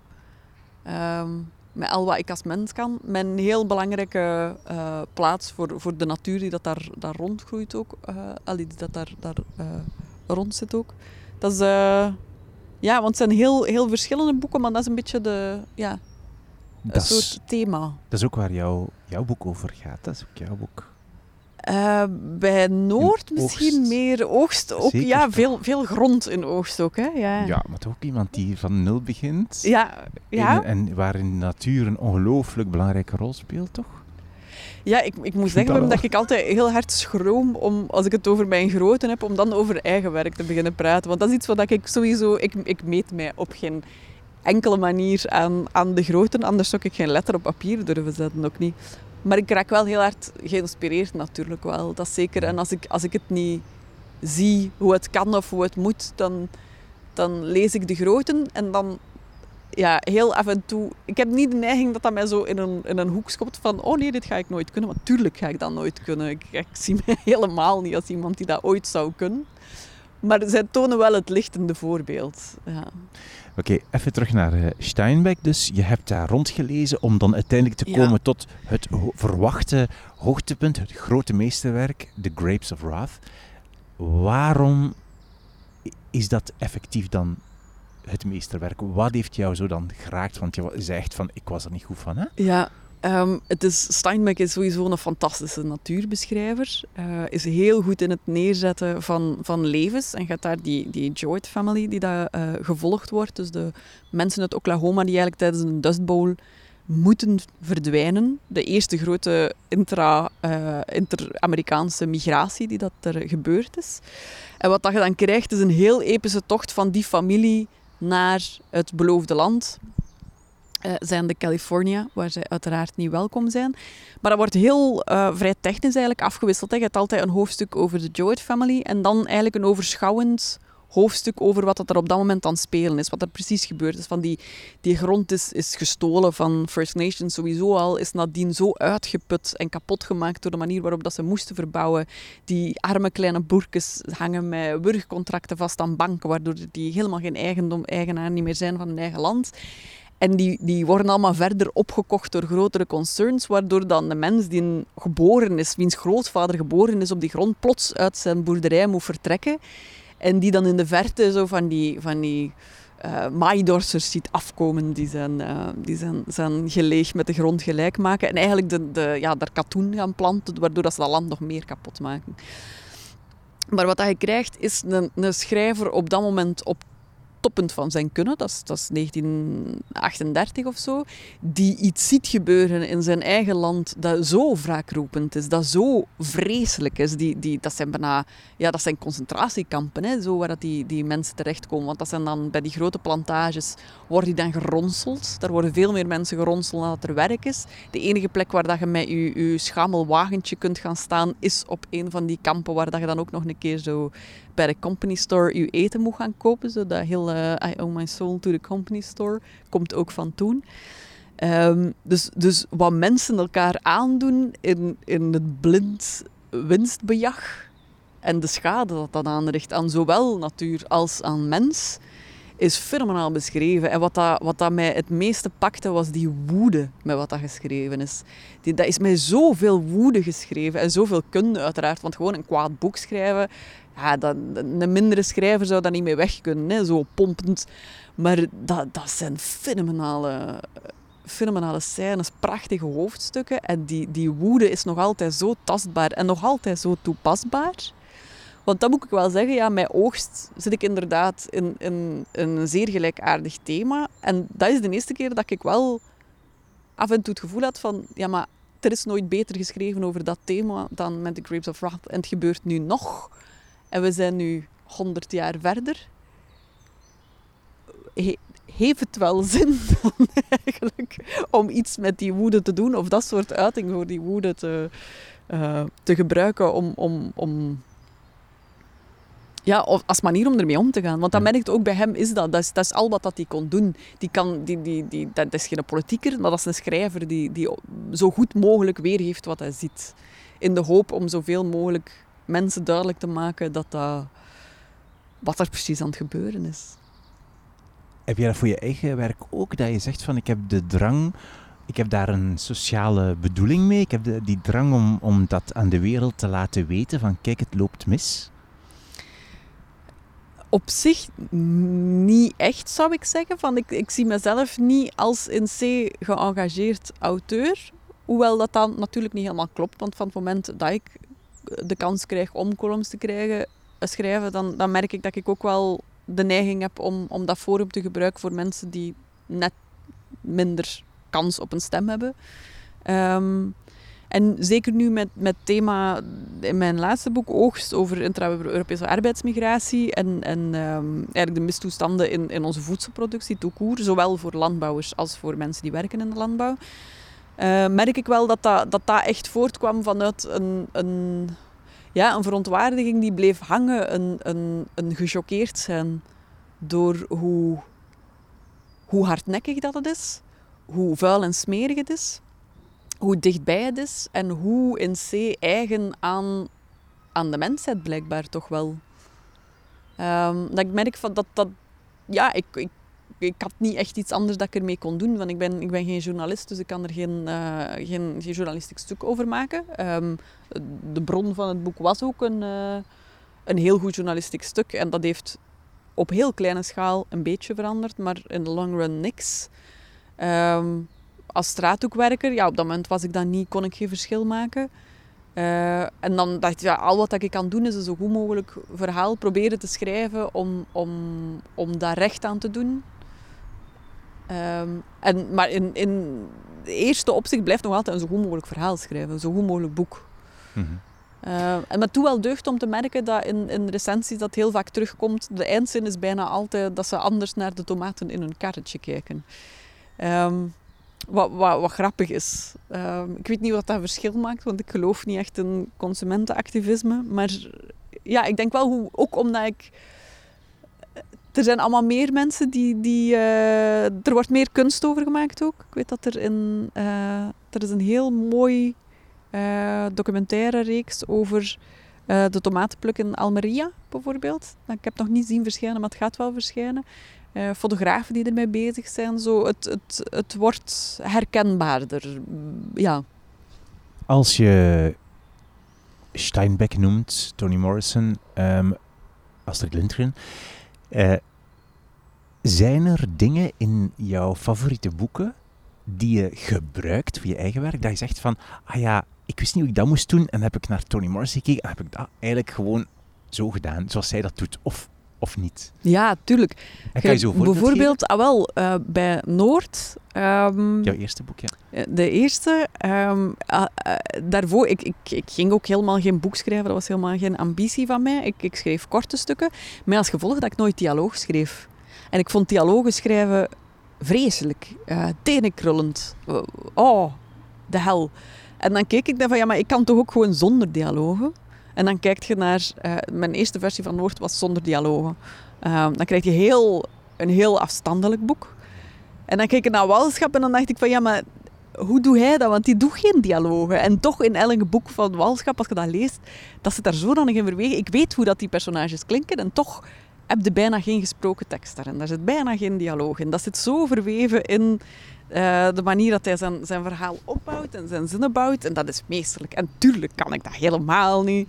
Um, met al wat ik als mens kan. Mijn heel belangrijke uh, plaats voor, voor de natuur die dat daar, daar rondgroeit ook. Uh, allee, die dat daar, daar rond zit ook. Dat is... ja, want het zijn heel, heel verschillende boeken, maar dat is een beetje de... Ja, een soort thema. Dat is ook waar jouw, jouw boek over gaat. Dat is ook jouw boek. Uh, bij Noord misschien meer oogst. Ook, ja, veel, veel grond in oogst ook. Hè? Ja. ja, maar toch ook iemand die van nul begint. Ja. ja. En, en waarin natuur een ongelooflijk belangrijke rol speelt, toch? Ja, ik, ik moet zeggen dat, dat ik altijd heel hard schroom om, als ik het over mijn groten heb, om dan over eigen werk te beginnen praten. Want dat is iets wat ik sowieso... Ik, ik meet mij op geen enkele manier aan, aan de groten. Anders zou ik geen letter op papier durven zetten, ook niet. Maar ik raak wel heel hard geïnspireerd natuurlijk wel. Dat zeker. En als ik, als ik het niet zie hoe het kan of hoe het moet, dan, dan lees ik de groten en dan ja, heel af en toe... Ik heb niet de neiging dat dat mij zo in een, in een hoek schopt van oh nee, dit ga ik nooit kunnen. Want tuurlijk ga ik dat nooit kunnen. Ik, ik zie mij helemaal niet als iemand die dat ooit zou kunnen. Maar zij tonen wel het lichtende voorbeeld. Ja. Oké, even terug naar uh, Steinbeck dus. Je hebt daar rondgelezen om dan uiteindelijk te komen tot het verwachte hoogtepunt, het grote meesterwerk, The Grapes of Wrath. Waarom is dat effectief dan het meesterwerk? Wat heeft jou zo dan geraakt? Want je zegt van, ik was er niet goed van, hè? Ja, Um, het is, Steinbeck is sowieso een fantastische natuurbeschrijver. Uh, is heel goed in het neerzetten van, van levens. En gaat daar die, die Joint family die daar uh, gevolgd wordt. Dus de mensen uit Oklahoma die eigenlijk tijdens een Dust Bowl moeten verdwijnen. De eerste grote intra, uh, inter-Amerikaanse migratie die dat er gebeurd is. En wat dat je dan krijgt is een heel epische tocht van die familie naar het beloofde land. Uh, zijn de California, waar zij uiteraard niet welkom zijn. Maar dat wordt heel uh, vrij technisch eigenlijk afgewisseld. Hè. Je hebt altijd een hoofdstuk over de Jowett family en dan eigenlijk een overschouwend hoofdstuk over wat er op dat moment aan spelen is. Wat er precies gebeurd is. Van die, die grond is, is gestolen van First Nations sowieso al. Is nadien zo uitgeput en kapot gemaakt door de manier waarop dat ze moesten verbouwen. Die arme kleine boerkes hangen met wurgcontracten vast aan banken. Waardoor die helemaal geen eigendom, eigenaar niet meer zijn van hun eigen land. En die, die worden allemaal verder opgekocht door grotere concerns, waardoor dan de mens die geboren is, wiens grootvader geboren is op die grond, plots uit zijn boerderij moet vertrekken. En die dan in de verte zo van die, van die uh, maaidorsers ziet afkomen die zijn, uh, die zijn, zijn geleeg met de grond gelijk maken. En eigenlijk de, de, ja, daar katoen gaan planten, waardoor dat ze dat land nog meer kapot maken. Maar wat je krijgt is een, een schrijver op dat moment op toppunt van zijn kunnen, dat is, dat is 1938 of zo, die iets ziet gebeuren in zijn eigen land dat zo wraakroepend is, dat zo vreselijk is. Die, die, dat zijn bijna ja, dat zijn concentratiekampen, hè, zo waar dat die, die mensen terechtkomen. Want dat zijn dan bij die grote plantages, worden die dan geronseld. Daar worden veel meer mensen geronseld dan dat er werk is. De enige plek waar dat je met je, je schamel wagentje kunt gaan staan, is op een van die kampen waar dat je dan ook nog een keer zo bij de company store je eten moet gaan kopen. Zo dat hele I owe my soul to the company store komt ook van toen. Ehm, dus, dus wat mensen elkaar aandoen in, in het blind winstbejag en de schade dat dat aanricht aan zowel natuur als aan mens, is fenomenaal beschreven. En wat dat, wat dat mij het meeste pakte, was die woede met wat dat geschreven is. Die, dat is met zoveel woede geschreven en zoveel kunde uiteraard. Want gewoon een kwaad boek schrijven, ja, dat, een mindere schrijver zou dat niet mee weg kunnen, hè, zo pompend. Maar dat, dat zijn fenomenale, fenomenale scènes, prachtige hoofdstukken. En die, die woede is nog altijd zo tastbaar en nog altijd zo toepasbaar. Want dat moet ik wel zeggen, ja, met oogst zit ik inderdaad in, in, in een zeer gelijkaardig thema. En dat is de eerste keer dat ik wel af en toe het gevoel had van, ja, maar er is nooit beter geschreven over dat thema dan met The Grapes of Wrath. En het gebeurt nu nog. En we zijn nu 100 jaar verder. heeft het wel zin dan eigenlijk om iets met die woede te doen? Of dat soort uiting voor die woede te, uh, te gebruiken om, om, om ja, of als manier om ermee om te gaan. Want dat merkt ook bij hem, is dat. Dat is, dat is al wat dat hij kon doen. Die kan, die, die, die, dat is geen politieker, maar dat is een schrijver die, die zo goed mogelijk weergeeft wat hij ziet. In de hoop om zoveel mogelijk mensen duidelijk te maken dat dat, wat er precies aan het gebeuren is. Heb je dat voor je eigen werk ook? Dat je zegt van ik heb de drang, ik heb daar een sociale bedoeling mee. Ik heb de, die drang om, om dat aan de wereld te laten weten van kijk het loopt mis. Op zich niet echt, zou ik zeggen. Van, ik, ik zie mezelf niet als in C geëngageerd auteur. Hoewel dat dan natuurlijk niet helemaal klopt. Want van het moment dat ik de kans krijg om columns te krijgen, eh, schrijven, dan, dan merk ik dat ik ook wel de neiging heb om, om dat forum te gebruiken voor mensen die net minder kans op een stem hebben. Ehm, en zeker nu met het thema in mijn laatste boek Oogst over intra-Europese arbeidsmigratie en, en um, eigenlijk de mistoestanden in, in onze voedselproductie, toekoer, zowel voor landbouwers als voor mensen die werken in de landbouw. Uh, merk ik wel dat dat, dat echt voortkwam vanuit een, een, ja, een verontwaardiging die bleef hangen, een, een, een gechoqueerd zijn door hoe, hoe hardnekkig dat het is, hoe vuil en smerig het is, hoe dichtbij het is en hoe in C eigen aan, aan de mensheid blijkbaar toch wel. Um, dat ik merk van dat, dat ja, ik ik had niet echt iets anders dat ik ermee kon doen. Want ik ben, ik ben geen journalist, dus ik kan er geen, uh, geen, journalistiek stuk over maken. Um, de bron van het boek was ook een, uh, een heel goed journalistiek stuk. En dat heeft op heel kleine schaal een beetje veranderd, maar in de long run niks. Ehm, als straathoekwerker, ja, op dat moment was ik dat niet, kon ik geen verschil maken. Uh, en dan dacht ik, ja, al wat ik kan doen is een zo goed mogelijk verhaal proberen te schrijven om, om, om daar recht aan te doen. Um, en, maar in, in de eerste opzicht blijft nog altijd een zo goed mogelijk verhaal schrijven, een zo goed mogelijk boek. Mm -hmm. uh, en maar toen wel deugd om te merken dat in, in recensies dat heel vaak terugkomt. De eindzin is bijna altijd dat ze anders naar de tomaten in hun karretje kijken. Um, wat, wat, wat, grappig is. Ik weet niet wat dat verschil maakt, want ik geloof niet echt in consumentenactivisme. Maar ja, ik denk wel hoe, ook omdat ik. Er zijn allemaal meer mensen die. die uh, er wordt meer kunst over gemaakt ook. Ik weet dat er in. Uh, er is een heel mooi uh, documentaire reeks over de tomatenpluk in Almeria, bijvoorbeeld. Ik heb het nog niet zien verschijnen, maar het gaat wel verschijnen fotografen die ermee bezig zijn. Zo, het, het, het wordt herkenbaarder. Ja. Als je Steinbeck noemt, Toni Morrison, um, Astrid Lindgren. Uh, zijn er dingen in jouw favoriete boeken die je gebruikt voor je eigen werk? Dat je zegt van, ah ja, ik wist niet hoe ik dat moest doen. En dan heb ik naar Toni Morrison gekeken en heb ik dat eigenlijk gewoon zo gedaan, zoals zij dat doet. Of of niet? Ja, tuurlijk. En kan je zo Bijvoorbeeld, ah, wel, uh, bij Noord. Um, Jouw eerste boek, ja. Eh, de eerste. Um, uh, daarvoor, ik, ik, ik ging ook helemaal geen boek schrijven. Dat was helemaal geen ambitie van mij. Ik, ik schreef korte stukken. Maar als gevolg dat ik nooit dialoog schreef. En ik vond dialogen schrijven vreselijk. Uh, tenenkrullend. oh, de hel. En dan keek ik dan van, ja, maar ik kan toch ook gewoon zonder dialogen? En dan kijk je naar... Uh, mijn eerste versie van Noord was zonder dialogen. Uh, dan krijg je heel, een heel afstandelijk boek. En dan kijk ik naar Walschap en dan dacht ik van... Ja, maar hoe doe hij dat? Want die doet geen dialogen. En toch in elk boek van Walschap, als je dat leest, dat zit daar zo dan in verwegen. Ik weet hoe dat die personages klinken en toch heb je bijna geen gesproken tekst daarin. Daar zit bijna geen dialoog in. Dat zit zo verweven in uh, de manier dat hij zijn, zijn verhaal opbouwt en zijn zinnen bouwt. En dat is meesterlijk. En tuurlijk kan ik dat helemaal niet.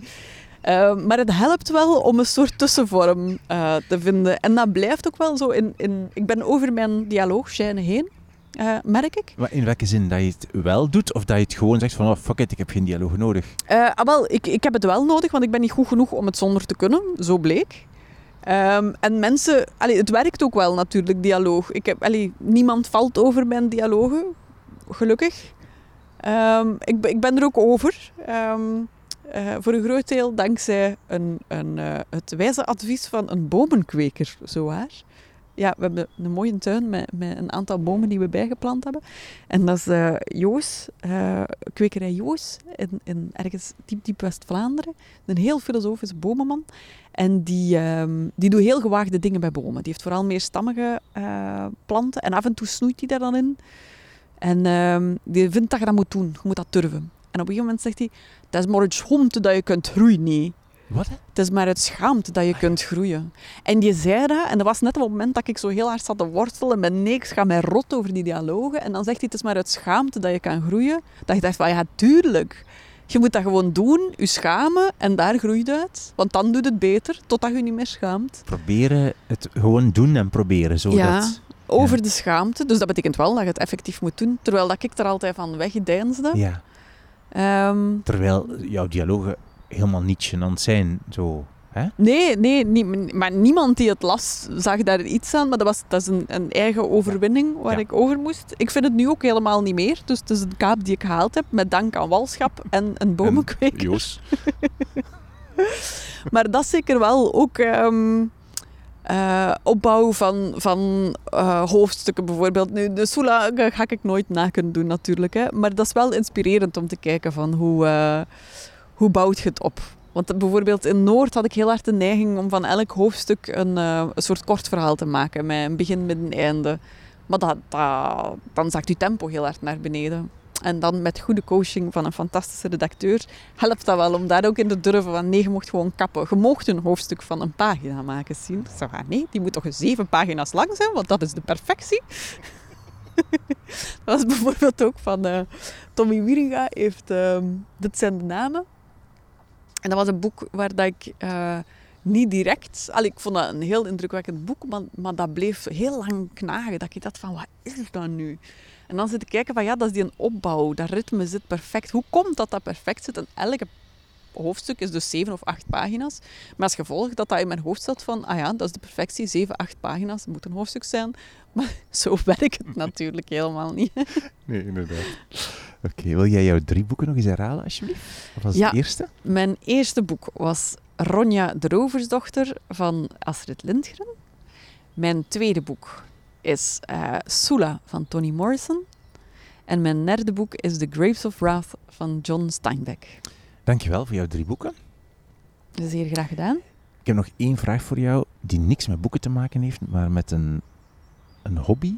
Uh, maar het helpt wel om een soort tussenvorm uh, te vinden. En dat blijft ook wel zo. In, in, ik ben over mijn dialoogschijnen heen, merk ik. Maar in welke zin? Dat je het wel doet of dat je het gewoon zegt van oh, fuck it, ik heb geen dialoog nodig? ah, wel, ik, ik heb het wel nodig, want ik ben niet goed genoeg om het zonder te kunnen. Zo bleek. Um, en mensen, het werkt ook wel natuurlijk, dialoog. Ik heb, niemand valt over mijn dialogen, gelukkig. Um, ik, ik, ben er ook over. Um, uh, voor een groot deel dankzij een, een, uh, het wijze advies van een bomenkweker, zowaar ja, we hebben een mooie tuin met, met een aantal bomen die we bijgeplant hebben. En dat is uh, Joos, uh, kwekerij Joos, in, in ergens diep, diep West-Vlaanderen. Een heel filosofische bomenman. En die, um, die doet heel gewaagde dingen bij bomen. Die heeft vooral meer stammige uh, planten. En af en toe snoeit hij daar dan in. En um, die vindt dat je dat moet doen. Je moet dat durven. En op een gegeven moment zegt hij... Dat is maar het schomte dat je kunt groeien, Wat? Het is maar het schaamte dat je kunt groeien. En die zei dat, en dat was net op het moment dat ik zo heel hard zat te wortelen met ik ga mij rot over die dialogen. En dan zegt hij, het is maar het schaamte dat je kan groeien. Dat je dacht van, ja, tuurlijk. Je moet dat gewoon doen, je schamen en daar groeit het. Want dan doet het beter, totdat je je niet meer schaamt. Proberen het gewoon doen en proberen, zodat... Ja, over de schaamte. Dus dat betekent wel dat je het effectief moet doen. Terwijl dat ik er altijd van wegdeinsde. Ja. Um, Terwijl jouw dialogen helemaal niet gênant zijn. Zo, hè? Nee, nee, nie, maar niemand die het las zag daar iets aan. Maar dat, was, dat is een, een eigen overwinning waar ik over moest. Ik vind het nu ook helemaal niet meer. Dus het is een kaap die ik gehaald heb met dank aan walschap en een bomenkweker. Joos. maar dat zeker wel ook... Um, uh, opbouw van, van uh, hoofdstukken bijvoorbeeld. Nu, de Sula ga ik nooit na kunnen doen natuurlijk. Hè. Maar dat is wel inspirerend om te kijken van hoe... Uh, hoe bouwt je het op? Want bijvoorbeeld in Noord had ik heel hard de neiging om van elk hoofdstuk een, uh, een soort kort verhaal te maken. Met een begin, midden, einde. Maar dat, dan zakt je tempo heel hard naar beneden. En dan met goede coaching van een fantastische redacteur helpt dat wel om daar ook in te durven van nee, je mocht gewoon kappen. Je mocht een hoofdstuk van een pagina maken, zien. Zo, ah, nee, die moet toch zeven pagina's lang zijn, want dat is de perfectie. dat was bijvoorbeeld ook van uh, Tommy Wieringa heeft, uh, dit zijn de namen, en dat was een boek waar dat ik uh, niet direct. Allee, ik vond dat een heel indrukwekkend boek, maar, maar dat bleef heel lang knagen. Dat ik dacht van, wat is dat nu? En dan zit ik kijken van, ja, dat is die een opbouw. Dat ritme zit perfect. Hoe komt dat dat perfect zit? En elke hoofdstuk is dus zeven of acht pagina's. Maar als gevolg dat dat in mijn hoofd zat van, ah ja, dat is de perfectie, zeven, acht pagina's, moet een hoofdstuk zijn. Maar zo werkt het natuurlijk helemaal niet. Nee, inderdaad. Oké, wil jij jouw drie boeken nog eens herhalen, alsjeblieft? Wat was ja, het eerste? Mijn eerste boek was Ronja de Roversdochter van Astrid Lindgren. Mijn tweede boek is uh, Sula van Toni Morrison. En mijn derde boek is The Grapes of Wrath van John Steinbeck. Dankjewel voor jouw drie boeken. Zeer graag gedaan. Ik heb nog één vraag voor jou die niks met boeken te maken heeft, maar met een, een hobby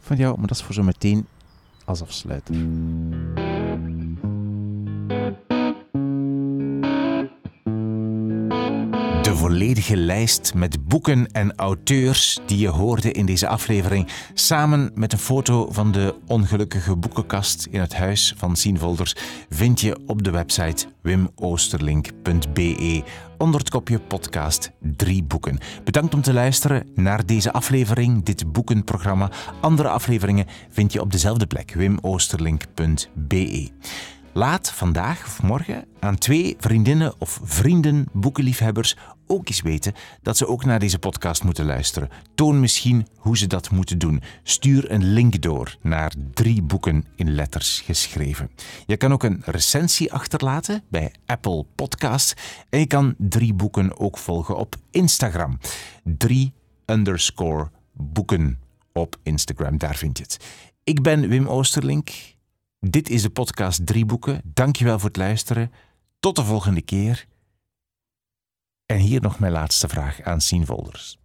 van jou. Maar dat is voor zo meteen als afsluiter. Volledige lijst met boeken en auteurs die je hoorde in deze aflevering, samen met een foto van de ongelukkige boekenkast in het huis van Sienvolders, vind je op de website wimoosterlink.be onder het kopje podcast drie boeken. Bedankt om te luisteren naar deze aflevering, dit boekenprogramma. Andere afleveringen vind je op dezelfde plek, wimoosterlink.be. Laat vandaag of morgen aan twee vriendinnen of vrienden, boekenliefhebbers ook eens weten dat ze ook naar deze podcast moeten luisteren. Toon misschien hoe ze dat moeten doen. Stuur een link door naar drie boeken in letters geschreven. Je kan ook een recensie achterlaten bij Apple Podcasts en je kan drie boeken ook volgen op Instagram. Drie underscore boeken op Instagram, daar vind je het. Ik ben Wim Oosterlink. Dit is de podcast Drie Boeken. Dankjewel voor het luisteren. Tot de volgende keer. En hier nog mijn laatste vraag aan Sienvolders.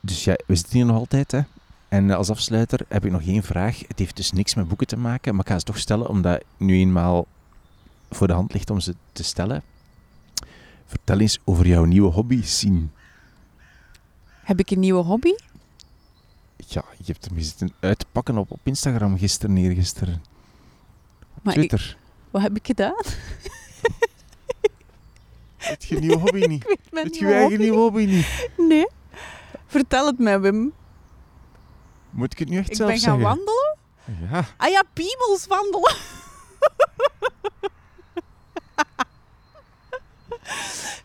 Dus ja, we zitten hier nog altijd, hè? En als afsluiter heb ik nog één vraag. Het heeft dus niks met boeken te maken, maar ik ga ze toch stellen, omdat nu eenmaal voor de hand ligt om ze te stellen. Vertel eens over jouw nieuwe hobby, Sien. Heb ik een nieuwe hobby? Ja, je hebt hem zitten uitpakken op, op Instagram gisteren, eergisteren. Twitter. wat heb ik gedaan? Het je nieuwe hobby niet? Het je eigen nieuwe hobby niet? Nee. Vertel het mij, Wim. Moet ik het nu echt ik zelf zeggen? Ik ben gaan wandelen? Ja. Ah ja, piemels wandelen.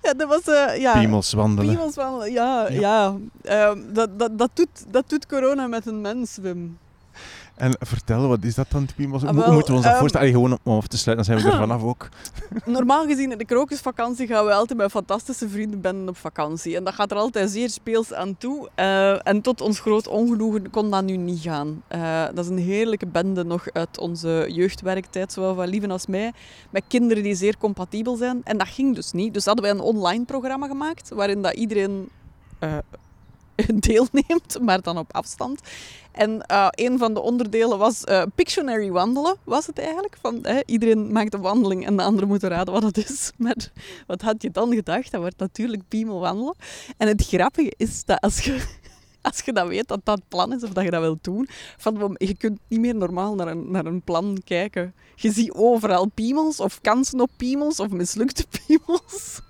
ja, dat was... Uh, ja. Piemels wandelen. Piemels wandelen, ja. ja. ja. Uh, dat, dat, dat, doet, dat doet corona met een mens, Wim. En vertel, wat is dat dan, piemels? Ah, Hoe moeten we ons dat um, voorstellen? Gewoon om af te sluiten, dan zijn we er vanaf ook. Normaal gezien in de krokusvakantie gaan we altijd met fantastische vriendenbenden op vakantie. En dat gaat er altijd zeer speels aan toe. Uh, en tot ons groot ongenoegen kon dat nu niet gaan. Uh, dat is een heerlijke bende nog uit onze jeugdwerktijd, zowel van Lieven als mij. Met kinderen die zeer compatibel zijn. En dat ging dus niet. Dus hadden wij een online programma gemaakt, waarin dat iedereen... Uh, deelneemt, maar dan op afstand. En uh, een van de onderdelen was uh, Pictionary wandelen, was het eigenlijk. Van, iedereen maakt een wandeling en de andere moet raden wat het is. Maar wat had je dan gedacht? Dat wordt natuurlijk piemel wandelen. En het grappige is dat als je, als je dat weet dat dat plan is of dat je dat wilt doen, van, je kunt niet meer normaal naar een, naar een plan kijken. Je ziet overal piemels of kansen op piemels of mislukte piemels.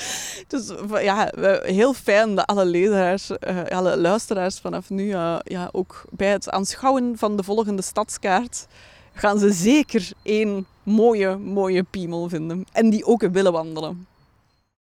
Dus ja, heel fijn dat alle lezers, uh, alle luisteraars vanaf nu uh, ja, ook bij het aanschouwen van de volgende stadskaart gaan ze zeker één mooie, mooie piemel vinden. En die ook willen wandelen.